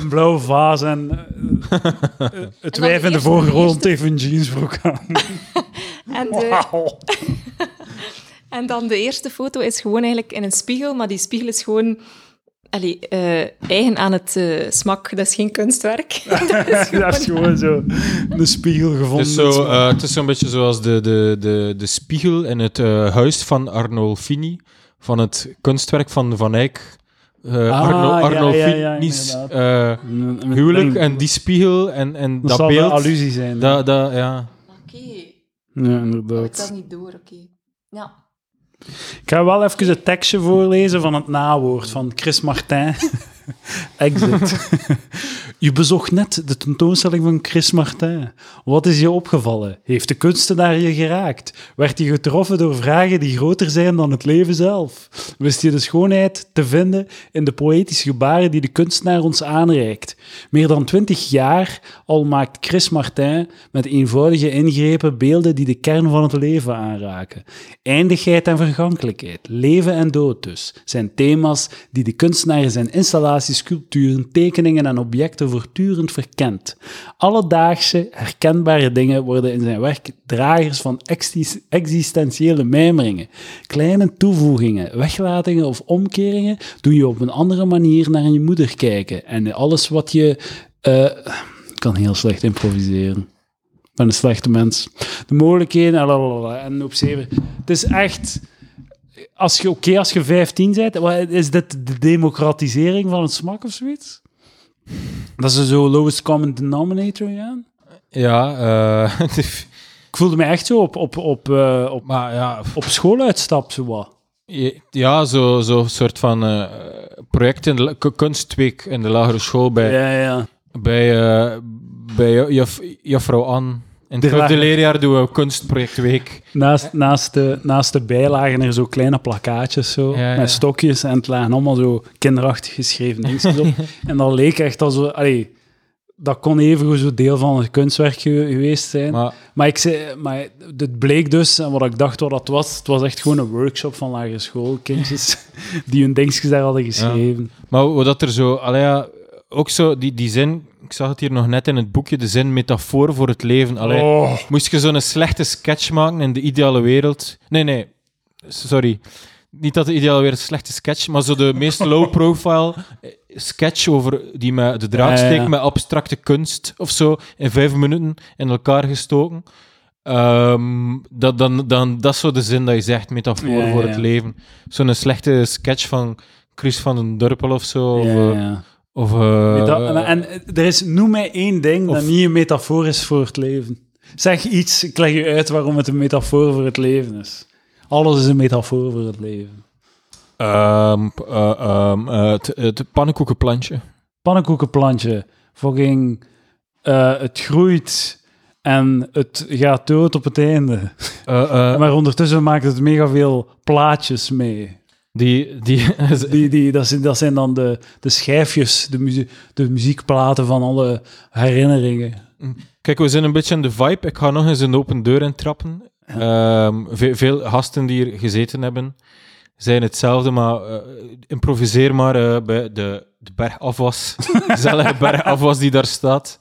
een blauwe vaas en eh, eh, [laughs] het wijf in de voorgrond heeft een jeansbroek aan. [laughs] en, de, [laughs] en dan de eerste foto is gewoon eigenlijk in een spiegel, maar die spiegel is gewoon... Allee, eh, eigen aan het eh, smak. Dat is geen kunstwerk. dat is gewoon zo een spiegel Het gevonden. is, zo, eh, het is zo'n beetje zoals de, de, de, de spiegel in het eh, huis van Arnolfini, van het kunstwerk van Van Eyck. Eh Ah, Arno, ja, Arnolfini's ja, ja, eh, Een- huwelijk en die spiegel en, en dat beeld. een allusie zijn. Dat, dat, ja. Oké. ja, Ik inderdaad. dat niet door, oké. Ja. Ik ga wel even het tekstje voorlezen van het nawoord van Chris Martin. [laughs] [laughs] Exit. U bezocht net de tentoonstelling van Chris Martin. Wat is je opgevallen? Heeft de kunstenaar je geraakt? Werd je getroffen door vragen die groter zijn dan het leven zelf? Wist je de schoonheid te vinden in de poëtische gebaren die de kunstenaar ons aanreikt? Meer dan twintig jaar al maakt Chris Martin met eenvoudige ingrepen beelden die de kern van het leven aanraken. Eindigheid en vergankelijkheid, leven en dood dus, zijn thema's die de kunstenaar zijn installaties, sculpturen, tekeningen en objecten voortdurend verkent. Alledaagse, herkenbare dingen worden in zijn werk dragers van exis- existentiële mijmeringen. Kleine toevoegingen, weglatingen of omkeringen doen je op een andere manier naar je moeder kijken. En alles wat je... ik kan heel slecht improviseren. Ben een slechte mens. De mogelijkheden en op zeven. Het is echt... Als je, oké, als je 15 bent, is dit de democratisering van het smak of zoiets? Dat is zo lowest common denominator, ja? Ja, eh, [laughs] Ik voelde me echt zo op, op, op, eh, op, maar ja, op schooluitstap, zo wat. ja zo, zo soort van eh, project in de kunstweek in de lagere school bij, Ja, ja. bij, bij juf, juffrouw Ann. In De het vijfde leerjaar doen we een kunstprojectweek. Naast, naast, de, naast de bij lagen er zo kleine plakkaatjes zo, Ja, ja. met stokjes en het lagen allemaal zo kinderachtig geschreven dingetjes op. [laughs] en dat leek echt al zo... Allee, dat kon even zo deel van het kunstwerk ge- geweest zijn. Maar, Maar ik zei, maar het bleek dus, en wat ik dacht wat dat was, het was echt gewoon een workshop van lagere schoolkindjes [laughs] die hun dingetjes daar hadden geschreven. Maar wat dat er zo, allee, ook zo, die, die zin, ik zag het hier nog net in het boekje, de zin metafoor voor het leven. Allee, Oh, Moest je zo'n slechte sketch maken in de ideale wereld? Nee, nee, sorry. Niet dat de ideale wereld een slechte sketch, maar zo de meest [laughs] low-profile sketch over die met de draad ja, steekt ja. met abstracte kunst of zo in vijf minuten in elkaar gestoken. Ehm, dat, dan, dan, dat is zo de zin dat je zegt, metafoor Ja, voor het leven. Zo'n slechte sketch van Chris van den Durpel of zo. Of, eh, ja. Of, eh, en, en er is, noem mij één ding dat niet een metafoor is voor het leven. Zeg iets, ik leg je uit waarom het een metafoor voor het leven is. Alles is een metafoor voor het leven. ehm, eh, het, het pannenkoekenplantje. Pannenkoekenplantje, fucking, het groeit en het gaat dood op het einde. [laughs] Maar ondertussen maakt het mega veel plaatjes mee. Die, die, [laughs] Die, die, dat, zijn, dat zijn dan de, de schijfjes, de, de muziekplaten van alle herinneringen. Kijk, we zijn een beetje in de vibe. Ik ga nog eens een open deur intrappen. Ehm, ve- veel gasten die hier gezeten hebben, zijn hetzelfde, maar eh, improviseer maar eh, bij de, de bergafwas. [laughs] Gezellige bergafwas die daar staat.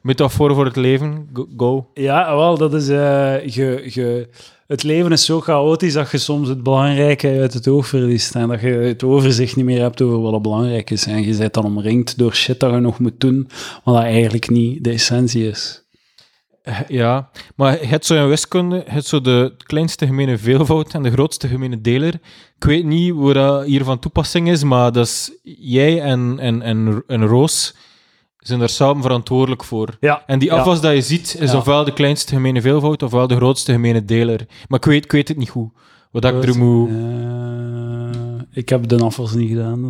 Metafoor voor het leven. Go. go. Ja, wel, dat is... eh, ge, ge, het leven is zo chaotisch dat je soms het belangrijke uit het oog verliest. En dat je het overzicht niet meer hebt over wat belangrijk is. En je bent dan omringd door shit dat je nog moet doen, wat dat eigenlijk niet de essentie is. Eh, Ja, maar je hebt zo in wiskunde, je hebt zo de kleinste gemene veelvoud en de grootste gemene deler. Ik weet niet hoe dat hier van toepassing is, maar dat is jij en, en, en, en Roos zijn daar samen verantwoordelijk voor. Ja, En die ja. afwas dat je ziet, is Ja. ofwel de kleinste gemene veelvoud, ofwel de grootste gemene deler. Maar ik weet, ik weet het niet goed. Wat dat ik er moet... Eh, Ik heb de afwas niet gedaan.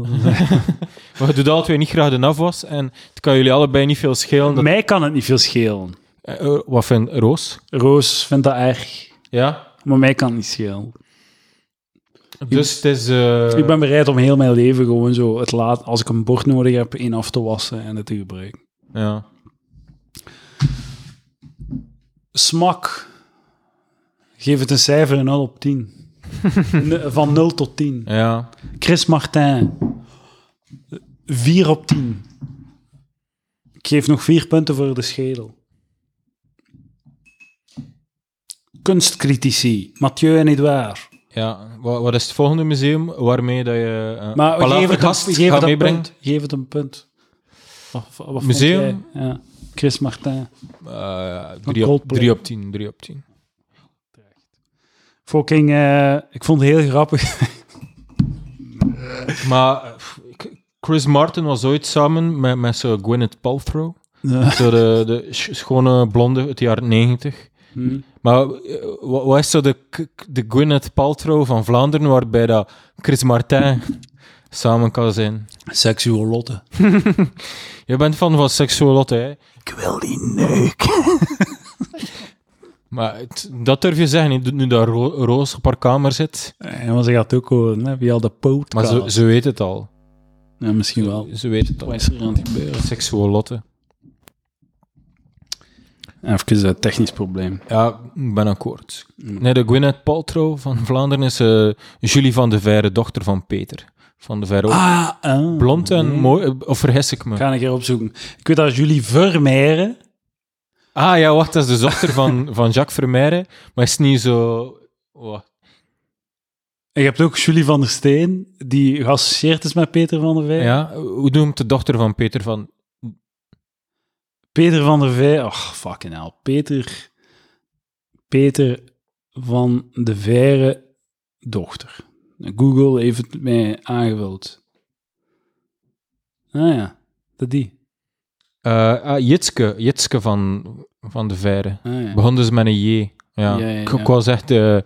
[laughs] Maar je doet twee niet graag de afwas en het kan jullie allebei niet veel schelen. Dat, Mij kan het niet veel schelen. Eh, eh, wat vindt Roos? Roos vindt dat erg, Ja? maar mij kan het niet schelen. Dus het is... eh, ik ben bereid om heel mijn leven gewoon zo het laat, als ik een bord nodig heb, één af te wassen en het te gebruiken. Ja. Smak. Geef het een cijfer 0 op 10. [laughs] N- Van 0 tot 10. Ja. Chris Martin. 4 op 10. Ik geef nog 4 punten voor de schedel. Kunstcritici. Mathieu en Edouard. Ja, wat, wat, is het volgende museum waarmee dat je uh, maar, geef het gast een, geef gaat meebrengen? Punt, geef het een punt. Museum? Jij, ja. Chris Martin. Eh, 3 uh, op 10, 3 op 10. Fucking, uh, ik vond het heel grappig. [laughs] maar Chris Martin was ooit samen met, met zo Gwyneth Paltrow. Ja. Zo de, de schone blonde uit de jaren 90. Maar eh, wat is zo de, de Gwyneth Paltrow van Vlaanderen, waarbij dat Chris Martin [laughs] samen kan zijn? Seksuolotte. [laughs] Je bent fan van seksuolotte, hè? Ik wil die neuk. [laughs] maar dat durf je zeggen, nu dat Roos op haar kamer zit. En ze gaat ook horen, hè, al de poot. Maar ze, ze weet het al. Ja, misschien wel. Ze, weet het al. Wat is er aan het gebeuren? Even een technisch probleem. Ja, ik ben akkoord. Nee, de Gwyneth Paltrow van Vlaanderen is eh, Julie van de Veire, dochter van Peter. Van de Veire. ook. Ah, ah. Blond en Nee. mooi, eh, of vergis ik me? Ik ga een keer opzoeken. Ik weet dat Julie Vermeijeren... Ah ja, wacht, dat is de dochter van, [laughs] van Jacques Vermeijren, maar is niet zo... Wat? En je hebt ook Julie van der Steen, die geassocieerd is met Peter van der Veij. Ja, hoe noemt de dochter van Peter van... Peter van der Veij... Och, fucking hell. Peter... Peter van de Veire dochter. Google heeft het mij aangevuld. Ah ja, dat die. ah, Jitske, Jitske van, van de Veire. Ah, ja. Begon dus met een J. Ja, Ja, ja, Ik, was echt eh,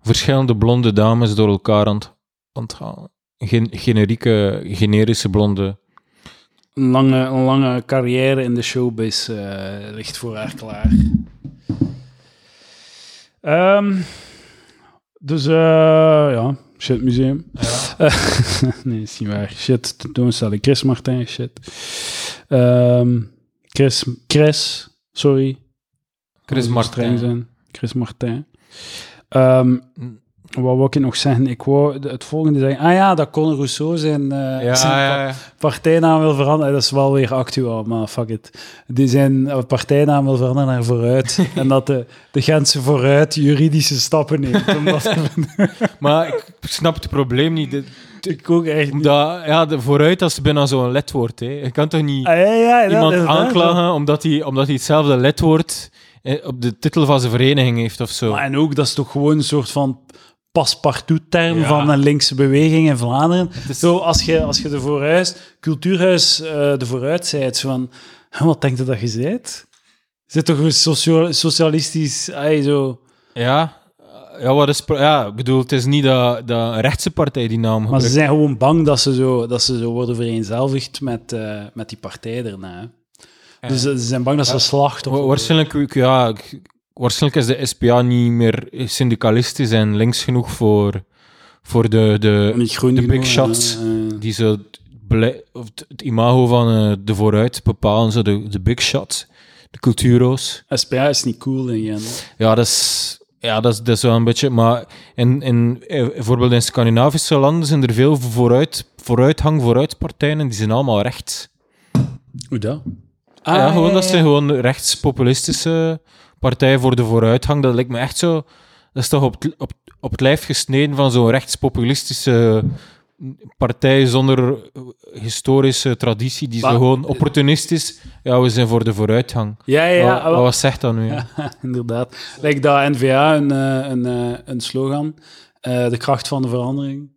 verschillende blonde dames door elkaar aan het aan het halen. Gen generieke, generische blonde. Een lange, een lange carrière in de showbiz eh, ligt voor haar klaar. Ehm, dus eh, ja, shit museum. Eh, [laughs] nee, is niet waar. Shit tentoonstelling. Chris Martin, shit. Ehm, Chris, Chris, sorry. Chris Martin. zijn. Chris Martin. Ehm, wat wou ik nog zeggen? Ik wou het volgende zeggen. Ah ja, dat Conor Rousseau zijn, eh, Ja, zijn ja, ja. partijnaam wil veranderen. Dat is wel weer actueel, maar fuck it. Die zijn eh, partijnaam wil veranderen naar vooruit. [laughs] en dat de, de Gentse vooruit juridische stappen neemt. om dat te [laughs] Maar ik snap het probleem niet. De- ik ook echt niet. Ja, de vooruit, dat is bijna zo'n ledwoord. Hè. Je kan toch niet Ah, ja, ja, dat iemand waar, aanklagen omdat hij, omdat hij hetzelfde ledwoord eh, op de titel van zijn vereniging heeft of zo. Maar en ook, dat is toch gewoon een soort van paspartout-term Ja. van een linkse beweging in Vlaanderen. is- Zo, als je, als je de voorhuis, cultuurhuis, eh, de vooruit zijt, van, "Huh, wat denkt je dat je zijt? Zit toch een socialistisch, ay, zo... Ja, ja, wat is, ja, ik bedoel, het is niet dat, dat een rechtse partij die naam Maar ze zijn gewoon bang dat ze zo, dat ze zo worden vereenzelvigd met, eh, met die partij daarna. hè. Dus eh, ze zijn bang dat ze slachtoffer Wa- Waarschijnlijk, ja, ik- waarschijnlijk is de SPA niet meer syndicalistisch en links genoeg voor, voor de, de, de genoeg, big shots eh, eh. die zo het, imago van eh, de vooruit bepalen, zo de, de big shots, de culturo's. SPA is niet cool in Gent. Ja, dat is, ja, dat is, dat is wel een beetje. Maar in, in, bijvoorbeeld in Scandinavische landen zijn er veel vooruit, vooruithang, vooruitpartijen en die zijn allemaal rechts. Hoe dat? Ah, ja, gewoon, dat zijn gewoon rechtspopulistische partijen voor de vooruitgang. Dat lijkt me echt zo. Dat is toch op, het- op, op het lijf gesneden van zo'n rechtspopulistische partij zonder eh, historische traditie, die Maar- zo gewoon opportunistisch. Ja, we zijn voor de vooruitgang. Ja, ja, wat, ja. wat, wat zegt dat nu? Ja. [laughs] Inderdaad. Lijkt dat N-VA een, eh, een, eh, een slogan. de kracht van de verandering.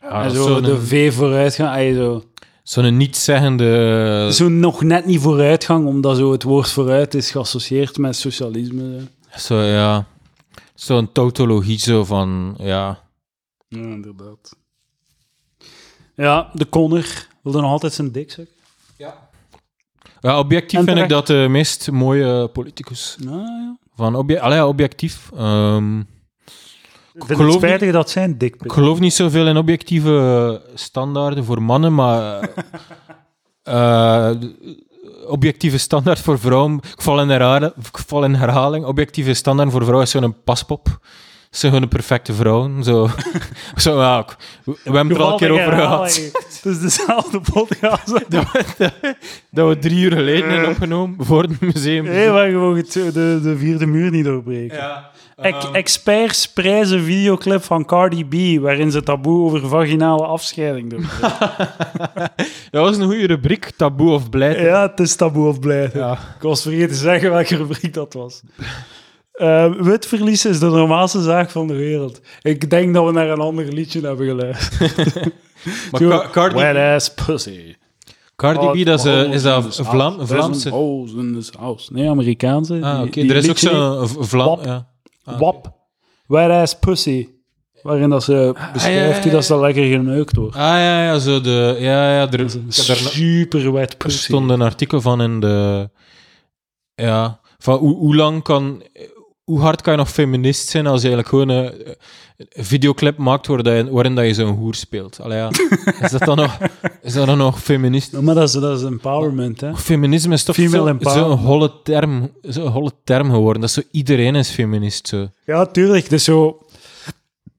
Ja, en zo zo'n- de V vooruitgang. zo. Zo'n niet-zeggende... zo nog net niet vooruitgang, omdat zo het woord vooruit is geassocieerd met socialisme. zo. Zo, ja. Zo'n tautologie zo van, ja... Ja, inderdaad. Ja, de Connor wilde nog altijd zijn dik zeggen. Ja, objectief vind ik dat de meest mooie politicus. Nou, ja. Van obje Allee, objectief. Ehm, Ik vind het geloof spijtig dat zijn dik ik geloof niet zoveel in objectieve standaarden voor mannen, maar eh, [laughs] eh, objectieve standaard voor vrouwen. Ik val in, herhaling, ik val in herhaling. Objectieve standaard voor vrouwen is zo'n paspop. Gewoon een perfecte vrouw. Zo, [laughs] zo ja, we hebben het er al een keer over gehad. Het is dezelfde podcast. [laughs] Dat we, dat we drie uur geleden hebben opgenomen voor het museum. Nee, waar gewoon het- de, de vierde muur niet doorbreken. Ja. Ehm, experts prijzen videoclip van Cardi B, waarin ze taboe over vaginale afscheiding doen. [laughs] [laughs] dat was een goede rubriek, taboe of blijheid. ja, het is taboe of blijheid. Ja. Ik was vergeten te zeggen welke rubriek dat was. Eh, witverlies is de normaalste zaak van de wereld. Ik denk dat we naar een ander liedje hebben geluisterd. [laughs] Maar Cardi, Wet ass pussy. Cardi B, dat is, eh, is dat Vlam. Vlaamse? In house. Nee, Amerikaanse. Ah, oké. Er is ook zo'n Vlam... Wap. Ja. Ah, WAP. Wet ass pussy. Waarin dat ze beschrijft ja, ja, hoe dat ze lekker geneukt wordt. Ah, ja, ja, zo de... Ja, ja, er, Super wet er pussy. stond een artikel van in de... Ja, van hoe, hoe lang kan... Hoe hard kan je nog feminist zijn als je eigenlijk gewoon een, een videoclip maakt waar dat je, waarin dat je zo'n hoer speelt? Allee, ja. [laughs] Is dat dan nog, is dat dan nog feminist? Ja, maar dat is, dat is empowerment, hè. Feminisme is toch zo'n empowerment. zo holle term, zo'n holle term geworden. Dat is zo, iedereen is feminist. Zo. Ja, tuurlijk. Het is zo...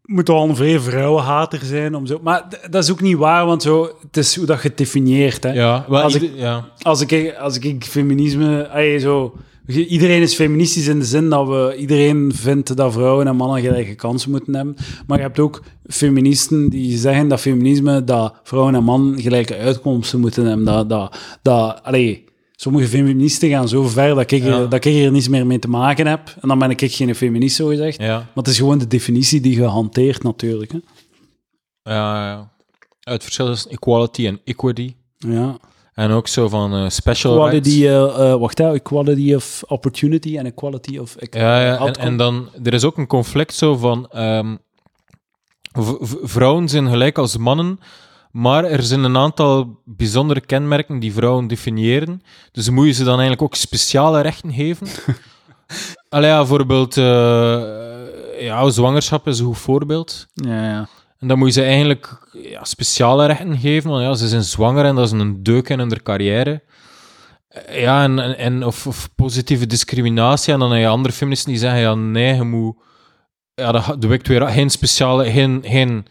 moet wel een vrij vrouwenhater zijn om zo... Maar dat is ook niet waar, want zo, het is hoe dat je het definieert, hè. Ja, Als ik- ja. Als ik, als ik feminisme... Ay, zo, iedereen is feministisch in de zin dat we... Iedereen vindt dat vrouwen en mannen gelijke kansen moeten hebben. Maar je hebt ook feministen die zeggen dat feminisme... dat vrouwen en mannen gelijke uitkomsten moeten hebben. Dat... dat, dat allee, Sommige feministen gaan zo ver dat ik, er, dat ik er niets meer mee te maken heb. En dan ben ik geen feminist, zo gezegd. Ja, Maar het is gewoon de definitie die je hanteert, natuurlijk. Hè? ja, ja. Het verschil is equality en equity. Ja. En ook zo van eh, special eh, eh, wacht, hè, of opportunity en equality of Ja, ja. En, dan, er is ook een conflict zo van... ehm, vrouwen zijn gelijk als mannen, maar er zijn een aantal bijzondere kenmerken die vrouwen definiëren. Dus moet je ze dan eigenlijk ook speciale rechten geven. [laughs] Allee, ja, bijvoorbeeld... eh, ja, zwangerschap is een goed voorbeeld. Ja, ja. En dan moet je ze eigenlijk ja, speciale rechten geven, want ja, ze zijn zwanger en dat is een deuk in hun carrière. Eh, Ja, en, en, of, positieve discriminatie. En dan heb je andere feministen die zeggen, ja, nee, je moet... Ja, dat, dat wekt weer geen speciale... Geen, geen,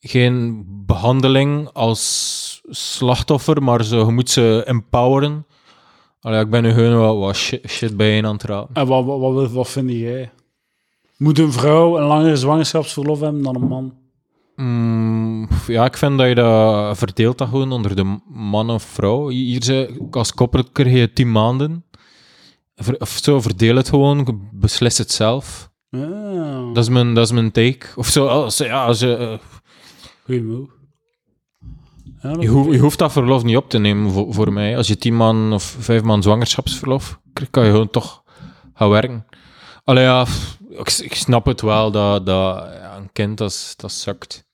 geen behandeling als slachtoffer, maar zo, je moet ze empoweren. Allee, ik ben nu gewoon wat, shit, shit bijeen aan het rapen. En wat, wat, wat, wat vind jij? Moet een vrouw een langer zwangerschapsverlof hebben dan een man? Mm, ja, ik vind dat je dat verdeelt dat gewoon onder de man of vrouw. Hier ze, als koppel krijg je tien maanden. Ver- of zo, verdeel het gewoon, je beslis het zelf. Ja, Dat is mijn, dat is mijn take. Of zo, als, ja, als je, eh, goeie move. Ja, dat- je, hoeft, je hoeft dat verlof niet op te nemen voor, voor mij. Als je tien maanden of vijf maanden zwangerschapsverlof krijgt, kan je gewoon toch gaan werken. Allee, ja, ik, ik snap het wel dat, dat ja, een kind, dat, dat zakt.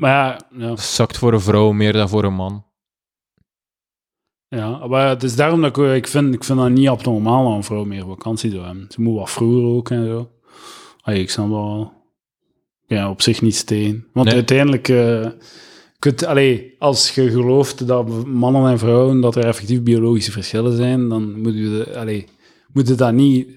Maar ja, ja, zakt voor een vrouw meer dan voor een man. ja, maar het is daarom dat ik, ik vind, ik vind dat niet abnormaal dat een vrouw meer vakantie zou hebben. Ze moet wat vroeger ook en zo. Ik snap wel... Ja, op zich niet tegen. Want Nee. uiteindelijk... eh, kunt, allee, als je gelooft dat mannen en vrouwen, dat er effectief biologische verschillen zijn, dan moet je, de, allee, moet je dat niet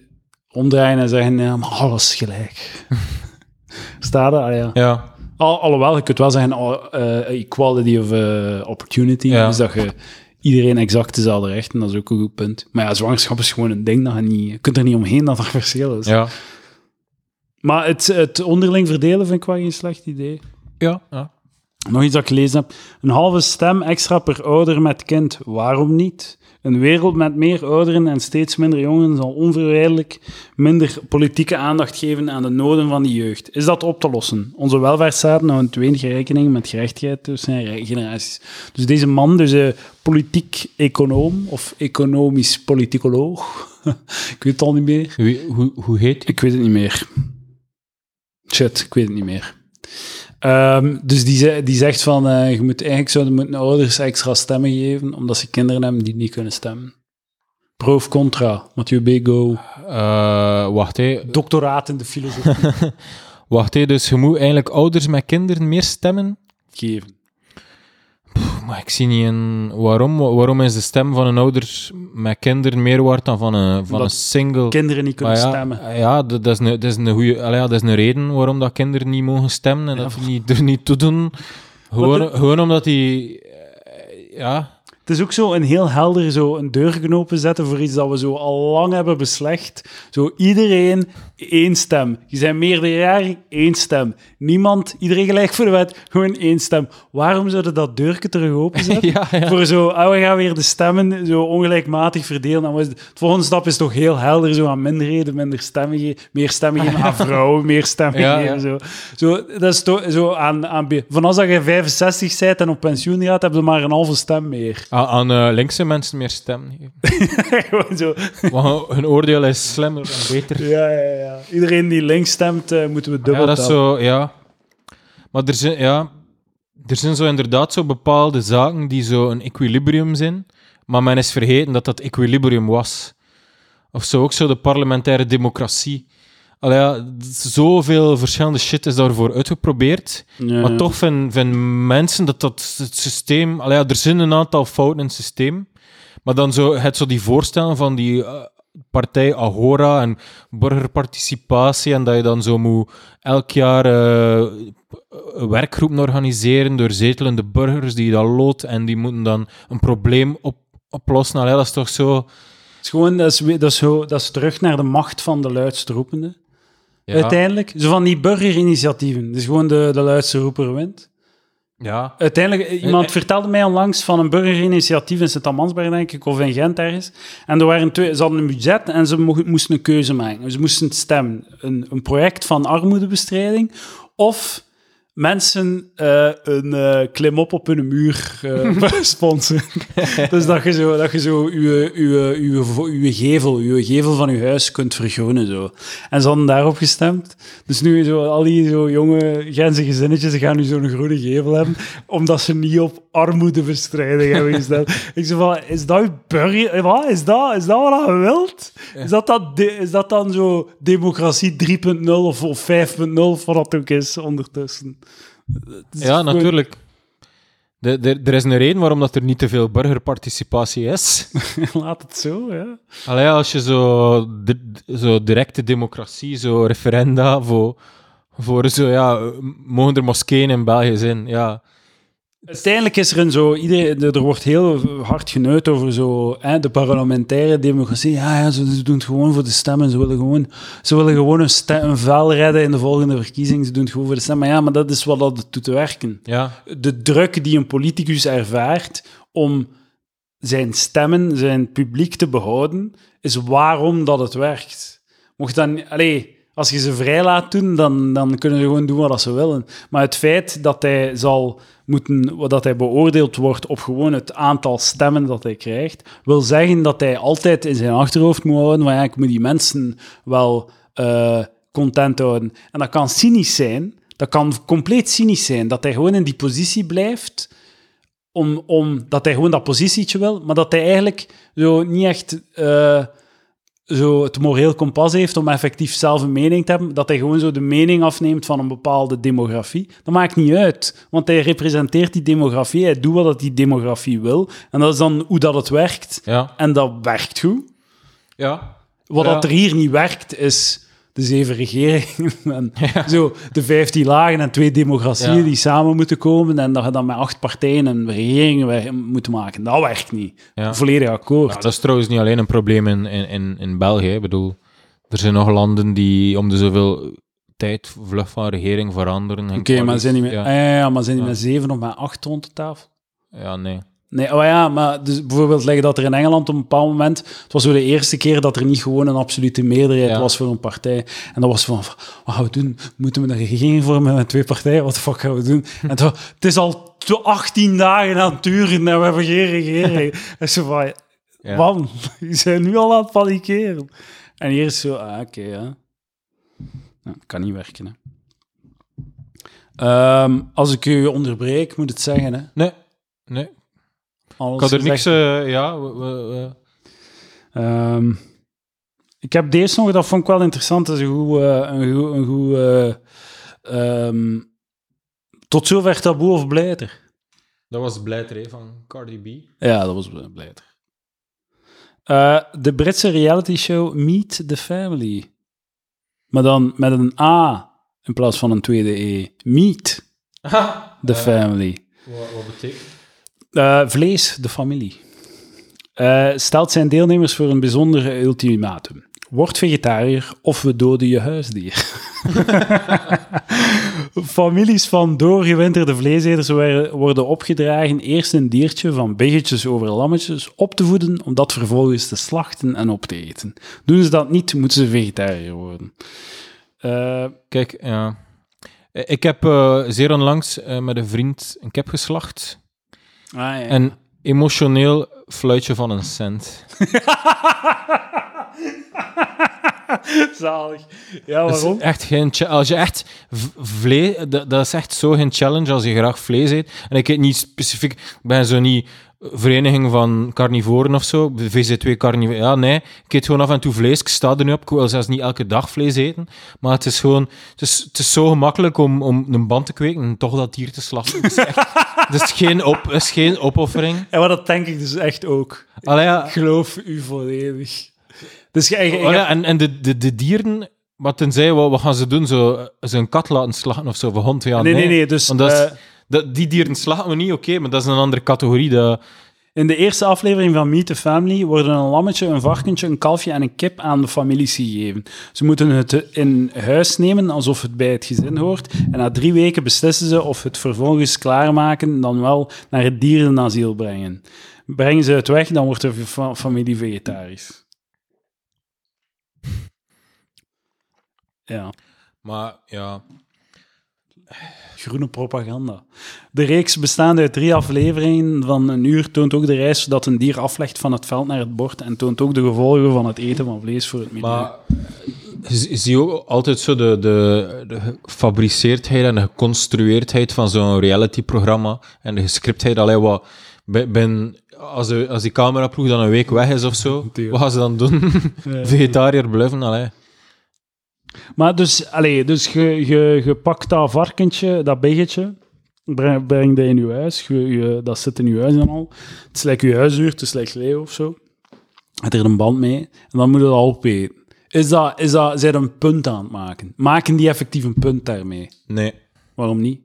omdraaien en zeggen, ja, maar alles gelijk. [laughs] Staat er? Allee, ja. Ja, Al, alhoewel, je kunt wel zeggen eh, equality of eh, opportunity. Ja. Dus dat je iedereen exact dezelfde rechten, dat is ook een goed punt. Maar ja, zwangerschap is gewoon een ding dat je niet... Je kunt er niet omheen dat er [laughs] verschil is. ja. Maar het, het onderling verdelen vind ik wel geen slecht idee. Ja, ja. Nog iets dat ik gelezen heb. Een halve stem extra per ouder met kind. Waarom niet? Een wereld met meer ouderen en steeds minder jongeren zal onvermijdelijk minder politieke aandacht geven aan de noden van de jeugd. Is dat op te lossen? Onze welvaartsstaat houdt weinig rekening met gerechtigheid tussen generaties. Dus deze man, dus een politiek econoom of economisch politicoloog, [laughs] ik weet het al niet meer. Wie, hoe, hoe heet? Ik weet het niet meer. Shit, ik weet het niet meer. Ehm, dus die, die zegt van, eh, je moet eigenlijk zouden moeten ouders extra stemmen geven, omdat ze kinderen hebben die niet kunnen stemmen. Pro of contra? Mathieu B. Go. Eh, wacht, hé. Doctoraat in de filosofie [laughs] Wacht, hé. Dus je moet eigenlijk ouders met kinderen meer stemmen? geven. Maar ik zie niet in... Waarom? Waarom is de stem van een ouder met kinderen meer waard dan van een, van Omdat een single... Kinderen niet kunnen ja, stemmen. Ja, dat, is een, dat is een goeie, ja, dat is een reden waarom dat kinderen niet mogen stemmen en Ja, dat die niet, er niet toe doen. Gewoon, gewoon omdat die... eh, Ja, Het is ook zo een heel helder zo een deurknopen zetten voor iets dat we zo al lang hebben beslecht. Zo iedereen één stem. Je bent meerderjarig, één stem. Niemand, iedereen gelijk voor de wet, gewoon één stem. Waarom zouden dat deurke terug openzetten? [laughs] ja, ja. Voor zo, ah, we gaan weer de stemmen zo ongelijkmatig verdelen. Dan was het, de volgende stap is toch heel helder, zo aan minderheden, minder stemmen geven, meer stemmen geven aan [laughs] vrouwen, meer stemmen Ja, geven. Zo. Zo, dat is toch zo aan, aan, van als dat je 65 bent en op pensioen gaat, heb je maar een halve stem meer. Aan, aan eh, linkse mensen meer stemmen geven. [laughs] Zo. Want hun oordeel is slimmer en beter. Ja, ja, ja. Iedereen die links stemt, eh, moeten we dubbel Ja, dat is zo, ja. Maar er zijn, ja, er zijn zo inderdaad zo bepaalde zaken die zo een equilibrium zijn, maar men is vergeten dat dat equilibrium was. Of zo, ook zo de parlementaire democratie. Allee, ja, zoveel verschillende shit is daarvoor uitgeprobeerd, Ja. maar toch vinden vinden mensen dat dat het systeem... Allee, ja, er zijn een aantal fouten in het systeem, maar dan zo, het zo die voorstellen van die eh, partij Agora en burgerparticipatie en dat je dan zo moet elk jaar eh, werkgroepen organiseren door zetelende burgers die dat lood en die moeten dan een probleem op, oplossen. Allee, dat is toch zo... Het is gewoon, dat is, dat, is zo, dat is terug naar de macht van de luidste roepende. Ja, Uiteindelijk, zo van die burgerinitiatieven. Dus gewoon de, de luidste roeper wint. ja. Uiteindelijk, eh, iemand eh. vertelde mij onlangs van een burgerinitiatief in Sint-Amansberg, denk ik, of in Gent ergens. En er waren twee, ze hadden een budget en ze mo- moesten een keuze maken. Ze moesten stemmen. Een, een project van armoedebestrijding of mensen eh, een eh, klimop op hun muur eh [laughs] sponsoren. [laughs] dus dat je zo, dat je zo uw, uw, uw, gevel, uw gevel van uw huis kunt vergroenen. Zo. En ze hadden daarop gestemd. Dus nu zo, al die zo jonge Gentse gezinnetjes ze gaan nu zo'n groene gevel hebben, omdat ze niet op armoedebestrijding hebben gestemd. [laughs] Ik zei van, is dat burger... Wat? Is dat, is dat wat je wilt? Is dat, dat de- is dat dan zo democratie 3.0 of, of 5.0 of wat dat ook is ondertussen? Ja, gewoon- natuurlijk. De, de, er is een reden waarom dat er niet te veel burgerparticipatie is. [laughs] Laat het zo, ja. Allee, als je zo, zo directe democratie, zo referenda voor, voor zo, ja, mogen er moskeeën in België zijn? Ja, Uiteindelijk is er een zo... Iedereen, er wordt heel hard genuit over zo, hè, de parlementaire democratie. Ja, ja, ze, doen het gewoon voor de stemmen. Ze willen gewoon, ze willen gewoon een, stem, een vel redden in de volgende verkiezing. Ze doen het gewoon voor de stemmen. Maar ja, maar dat is wat dat doet te werken. ja, de druk die een politicus ervaart om zijn stemmen, zijn publiek te behouden, is waarom dat het werkt. Mocht dan, allee, als je ze vrij laat doen, dan, dan kunnen ze gewoon doen wat ze willen. Maar het feit dat hij zal moeten, dat hij beoordeeld wordt op gewoon het aantal stemmen dat hij krijgt, wil zeggen dat hij altijd in zijn achterhoofd moet houden, ja, ik moet die mensen wel eh, content houden. En dat kan cynisch zijn, dat kan compleet cynisch zijn, dat hij gewoon in die positie blijft, om, om, dat hij gewoon dat positietje wil, maar dat hij eigenlijk zo niet echt eh, zo het moreel kompas heeft om effectief zelf een mening te hebben, dat hij gewoon zo de mening afneemt van een bepaalde demografie. Dat maakt niet uit, want hij representeert die demografie, hij doet wat dat die demografie wil, en dat is dan hoe dat het werkt. ja, En dat werkt goed. ja. Wat Ja. dat er hier niet werkt, is de zeven regeringen [laughs] en zo de vijftien lagen en twee democratieën Ja. die samen moeten komen en dat je dan met acht partijen een regering moet maken. Dat werkt niet. Ja. Volledig akkoord. Ja, dat is trouwens niet alleen een probleem in, in, in, België. Ik bedoel, er zijn nog landen die om de zoveel tijd vlug van regering veranderen. Oké, maar zijn die met, Ja, ah, ja, maar zijn die Ja. met zeven of met acht rond de tafel? ja, nee. Nee, oh ja, maar dus bijvoorbeeld leggen dat er in Engeland op een bepaald moment... Het was zo de eerste keer dat er niet gewoon een absolute meerderheid Ja. was voor een partij. En dat was van, wat gaan we doen? Moeten we een regering vormen met twee partijen? Wat de fuck gaan we doen? [laughs] En het, wa- het is al tw- 18 dagen aan het duren en we hebben geen regering. [laughs] en zo van, Ja. man, [laughs] die zijn nu al aan het panikeren. En hier is zo, ah, oké, ja. Nou, dat kan niet werken, hè. Ehm, als ik u onderbreek, moet het zeggen. Hè. Nee, nee. Alles Ik had er gezegd. niks... eh, ja, we- we- we- Ehm, ik heb deze nog, dat vond ik wel interessant. Dat is een goed... eh, een goed, een goed ehm, tot zover taboe of blijter? dat was Blijter hè, van Cardi B. Ja, dat was blijter. Eh, de Britse reality show Meet the Family. Maar dan met een A in plaats van een tweede E. Meet [laughs] the Eh, Family. Wat, wat betekent? Eh, vlees, de familie. Eh, stelt zijn deelnemers voor een bijzonder ultimatum. Word vegetariër of we doden je huisdier. [laughs] Families van doorgewinterde vleeseters worden opgedragen eerst een diertje van biggetjes over lammetjes op te voeden, om dat vervolgens te slachten en op te eten. Doen ze dat niet, moeten ze vegetariër worden. Eh, Kijk, ja. Ik heb zeer onlangs met een vriend een kip geslacht. Ah, ja. En emotioneel fluitje van een cent. [laughs] Zalig. Ja, Dat is waarom? echt geen als je echt vlees, dat, dat is echt zo geen challenge als je graag vlees eet. En ik eet niet specifiek, ik ben zo niet vereniging van carnivoren of zo, VZ2 carnivoren. Ja, nee, ik eet gewoon af en toe vlees. Ik sta er nu op, ik wil zelfs niet elke dag vlees eten. Maar het is gewoon, het is, het is zo gemakkelijk om, om een band te kweken en toch dat dier te slachten. Het is, echt, [laughs] het is, geen, op, het is geen opoffering. Ja, maar dat denk ik dus echt ook. Allee, ja, Ik geloof u volledig. Dus je, Oh ja, en, en de, de, de dieren, wat tenzij, wat, wat gaan ze doen? Zo, ze een kat laten slachten of zo, of een hond? Ja, nee, nee, nee. Dus Want dat is- dat, die dieren slachten we niet, oké, maar dat is een andere categorie. Dat, in de eerste aflevering van Meet the Family worden een lammetje, een varkentje, een kalfje en een kip aan de families gegeven. Ze moeten het in huis nemen alsof het bij het gezin hoort. En na drie weken beslissen ze of het vervolgens klaarmaken, dan wel naar het dierenasiel brengen. Brengen ze het weg, dan wordt de fa- familie vegetarisch. Ja. maar ja, Groene propaganda. De reeks bestaande uit drie afleveringen van een uur toont ook de reis dat een dier aflegt van het veld naar het bord en toont ook de gevolgen van het eten van vlees voor het milieu. maar je, je ook altijd zo de, de, de gefabriceerdheid en de geconstrueerdheid van zo'n reality-programma en de gescriptheid. Allee, wat, ben, als, de, als die cameraploeg dan een week weg is of zo, wat gaan ze dan doen? [laughs] Vegetariër blijven? Allee. Maar dus, allee, dus je, je, je pakt dat varkentje, dat biggetje, breng, breng dat in je huis, je, je- dat zit in je huis dan al. Het is like je huisduur, het is like Leo of zo. Het er een band mee, en dan moet je dat opeten. Is dat, is dat, zijn een punt aan het maken? Maken die effectief een punt daarmee? Nee. Waarom niet?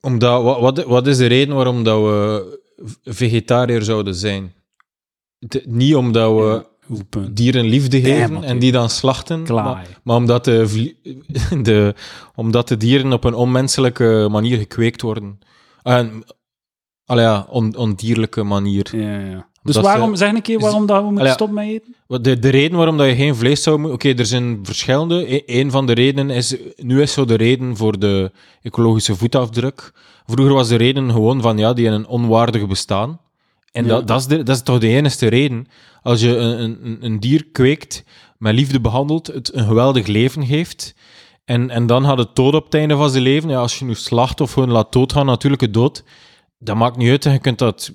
Omdat, wat, wat, wat is de reden waarom dat we vegetariër zouden zijn? Niet omdat we dieren liefde geven en die dan slachten, Klaar. maar, maar omdat, de, [laughs] de, omdat de dieren op een onmenselijke manier gekweekt worden. En, allee, ja, on, ondierlijke manier. Ja, ja. Dus waarom, ze- zeg een keer waarom dat we moeten stoppen met eten? Wat De, de reden waarom dat je geen vlees zou moeten... Oké, er zijn verschillende. E- Een van de redenen is... Nu is zo de reden voor de ecologische voetafdruk. Vroeger was de reden gewoon van, ja, die hebben een onwaardig bestaan. En Ja. dat, dat, is de, dat is toch de enige reden. Als je een, een, een dier kweekt, met liefde behandelt, het een geweldig leven geeft... En, en dan gaat het dood op het einde van zijn leven. Ja, als je nu slacht of gewoon laat doodgaan, natuurlijke dood, dat maakt niet uit. en Je kunt dat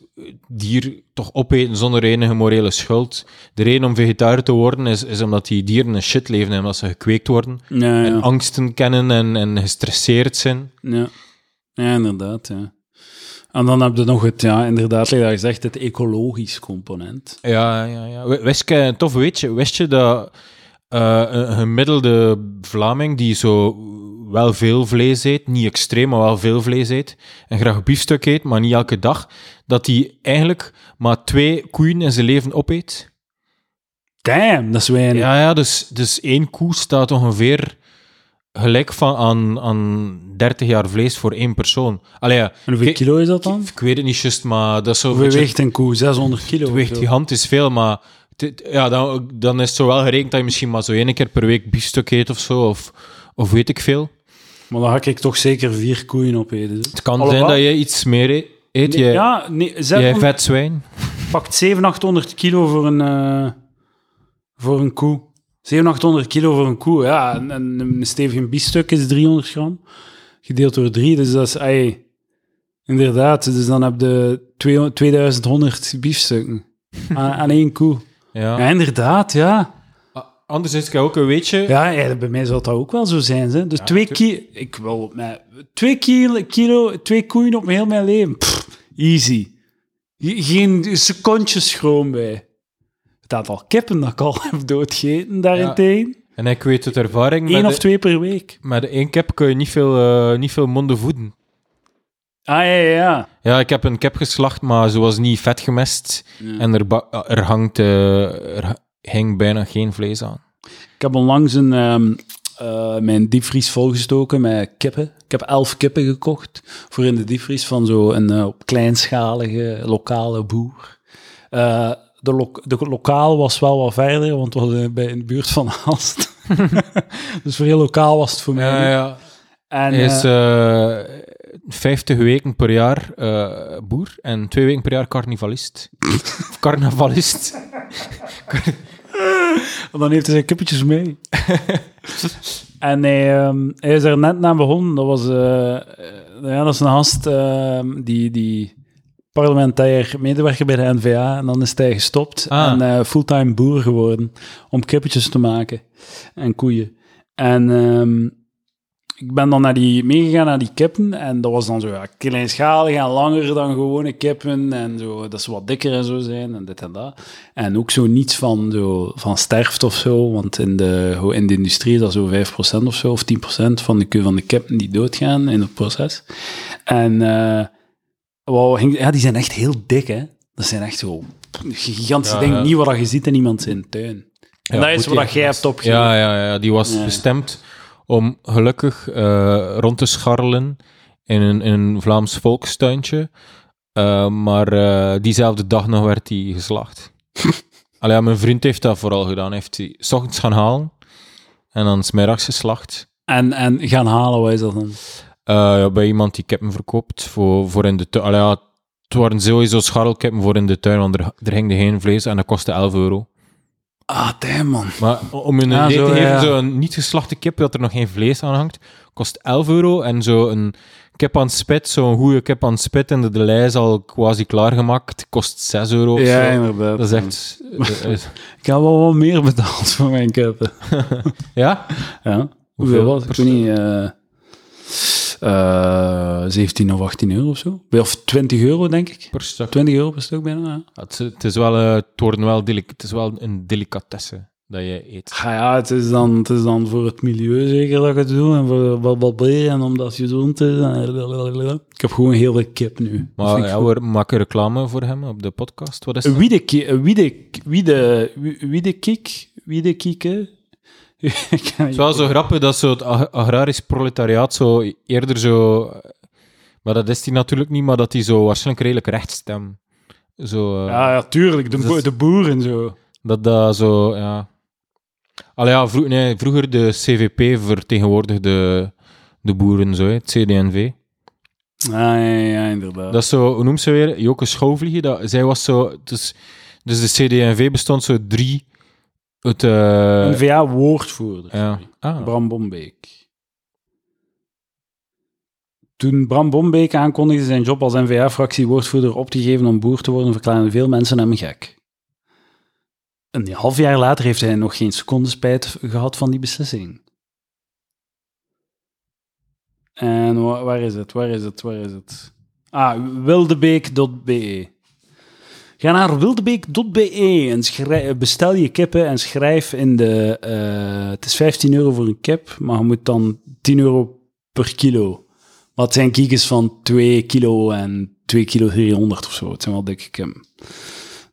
dier toch opeten zonder enige morele schuld. De reden om vegetariër te worden is, is omdat die dieren een shit leven en omdat ze gekweekt worden. Ja, En angsten kennen en, en gestresseerd zijn. ja. ja inderdaad. Ja. En dan heb je nog het, ja, inderdaad, zoals je zegt, het ecologisch component. Ja, ja, ja. Wist je, tof weetje, wist je dat eh, een gemiddelde Vlaming die zo wel veel vlees eet, niet extreem, maar wel veel vlees eet, en graag biefstuk eet, maar niet elke dag, dat hij eigenlijk maar twee koeien in zijn leven opeet? Damn, dat is weinig. Ja, ja dus, dus één koe staat ongeveer gelijk van aan, aan 30 jaar vlees voor één persoon. Allee, ja, En hoeveel kilo is dat dan? ik weet het niet juist, maar dat is zo... Hoeveel weegt een koe? 600 kilo? Het of weegt gigantisch veel, maar ja, dan, dan is het zo wel gerekend dat je misschien maar zo één keer per week biefstuk eet of zo, of, of weet ik veel. Maar dan ga ik toch zeker vier koeien opeten. dus. Het kan zijn dat je iets meer e- eet. Nee, jij, ja, nee, jij 600 vet zwijn. pakt 700, 800 kilo voor een, eh, voor een koe. 700, 800 kilo voor een koe. Ja, en, en een stevige biefstuk is 300 gram. gedeeld door drie. Dus dat is, ey, inderdaad, dus dan heb je twee- 2100 biefstukken [laughs] aan, aan één koe. Ja. Ja, inderdaad, ja. Anderzijds kan je ook een weetje... Ja, ja, bij mij zou dat ook wel zo zijn. Hè. Dus Ja, twee, ki ik wil, met twee kilo, kilo, twee koeien op heel mijn leven. Pff, easy. Ge- Geen secondjes schroom bij. Het aantal kippen dat ik al [laughs] heb doodgegeten, daarentegen. En ik weet uit ervaring, Eén of de- twee per week. met één kip kun je niet veel, eh, niet veel monden voeden. Ah, ja, ja, ja. Ja, ik heb een kip geslacht, maar ze was niet vet gemest. Ja. En er, ba- er, hangt, eh, er hing bijna geen vlees aan. Ik heb onlangs een, ehm, eh, mijn diepvries volgestoken met kippen. Ik heb elf kippen gekocht voor in de diepvries van zo'n eh, kleinschalige lokale boer. De, lo de lokaal was wel wat verder, want was eh, bij, in de buurt van [laughs] Aalst. [laughs] dus voor heel lokaal was het voor mij. Ja, ja. En, Hij is eh, eh 50 weken per jaar eh, boer en twee weken per jaar carnivalist. Of [laughs] carnavalist. dan heeft hij zijn kippetjes mee. en hij, ehm, hij is er net na begonnen. Dat, was, eh, ja, dat is een gast ehm, die, die parlementair medewerker bij de NVA. En dan is hij gestopt Ah. en eh, fulltime boer geworden om kippetjes te maken en koeien. En ehm, ik ben dan naar die, meegegaan naar die kippen en dat was dan zo ja, kleinschalig en langer dan gewone kippen en zo, dat ze wat dikker en zo zijn en dit en dat. En ook zo niets van, zo, van sterft of zo, want in de, hoe in de industrie is dat zo 5% of zo, of 10% van de, van de kippen die doodgaan in het proces. En eh, wauw, ging- ja, die zijn echt heel dik, hè. Dat zijn echt zo gigantische Ja, dingen, ja. niet wat je ziet in iemand zijn tuin. En dat is wat jij hebt opgegeven. Ja, ja, ja, die was Ja. bestemd om gelukkig eh, rond te scharrelen in een, in een Vlaams volkstuintje. Eh, maar eh, diezelfde dag nog werd hij geslacht. [laughs] Allee, ja, mijn vriend heeft dat vooral gedaan. Hij heeft die 's ochtends gaan halen en dan 's middags geslacht. En, en gaan halen, wat is dat dan? Eh, ja, bij iemand die kippen verkoopt voor, voor in de tuin. Allee, ja, het waren sowieso scharrelkippen voor in de tuin, want er, er hing geen vlees en dat kostte 11 euro. Ah, damn, man. Maar om je een Ja, idee zo, te geven, ja. zo'n niet geslachte kip dat er nog geen vlees aan hangt, kost 11 euro. En zo'n kip aan het spit, zo'n goede kip aan het spit en de delij is al quasi klaargemaakt, kost 6 euro of Ja, zo. inderdaad. Dat is echt... eh, eh, [laughs] Ik heb wel wat meer betaald voor mijn kippen. [laughs] ja? Ja. Hoeveel Hoeveel was het? Ik weet niet. eh eh 17 of 18 euro of zo. Of 20 euro, denk ik. Per stuk. 20 euro per stuk bijna. Ja. Het, is- het is wel, eh, het, wel delic- het is wel een delicatesse dat je eet. Ah ja, het is, dan, het is dan voor het milieu zeker dat ik het doe. En voor wat babbelen en omdat het gezond is. En ik heb gewoon heel veel kip nu. Maar ja, we maken reclame voor hem op de podcast. Wat is Een dat? Wiedeke, een Wiede, Wiede, Wiedekik, Wiedekieke. Het is wel zo grappig dat zo het ag- agrarisch proletariaat zo eerder zo... Maar dat is hij natuurlijk niet, maar dat hij zo waarschijnlijk redelijk recht stem. Zo, eh, Ja, ja, tuurlijk. De, bo- is- de boeren zo. Dat dat zo, ja... Allee, ja, vro- nee, vroeger de CVP vertegenwoordigde de boeren zo, hè, het CDNV. Ah, ja, ja, inderdaad. Dat is zo, hoe noemt ze weer? Joke Schouwvliegen. Dat, zij was zo... Dus, dus de CDNV bestond zo drie... Het, eh, Een VA-woordvoerder. ja. Ah, Bram Bombeek. Toen Bram Bombeek aankondigde zijn job als NVA-fractiewoordvoerder op te geven om boer te worden, verklaarden veel mensen hem gek. Een half jaar later heeft hij nog geen seconde spijt gehad van die beslissing. En wa- waar is het? Waar is het? Waar is het? Ah, wildebeek.be. Ga naar wildebeek.be en schrij- bestel je kippen en schrijf in de... eh, het is 15 euro voor een kip, maar je moet dan 10 euro per kilo. Wat zijn kiekjes van 2 kilo en 2 kilo 300 of zo. Het zijn wel dikke kippen.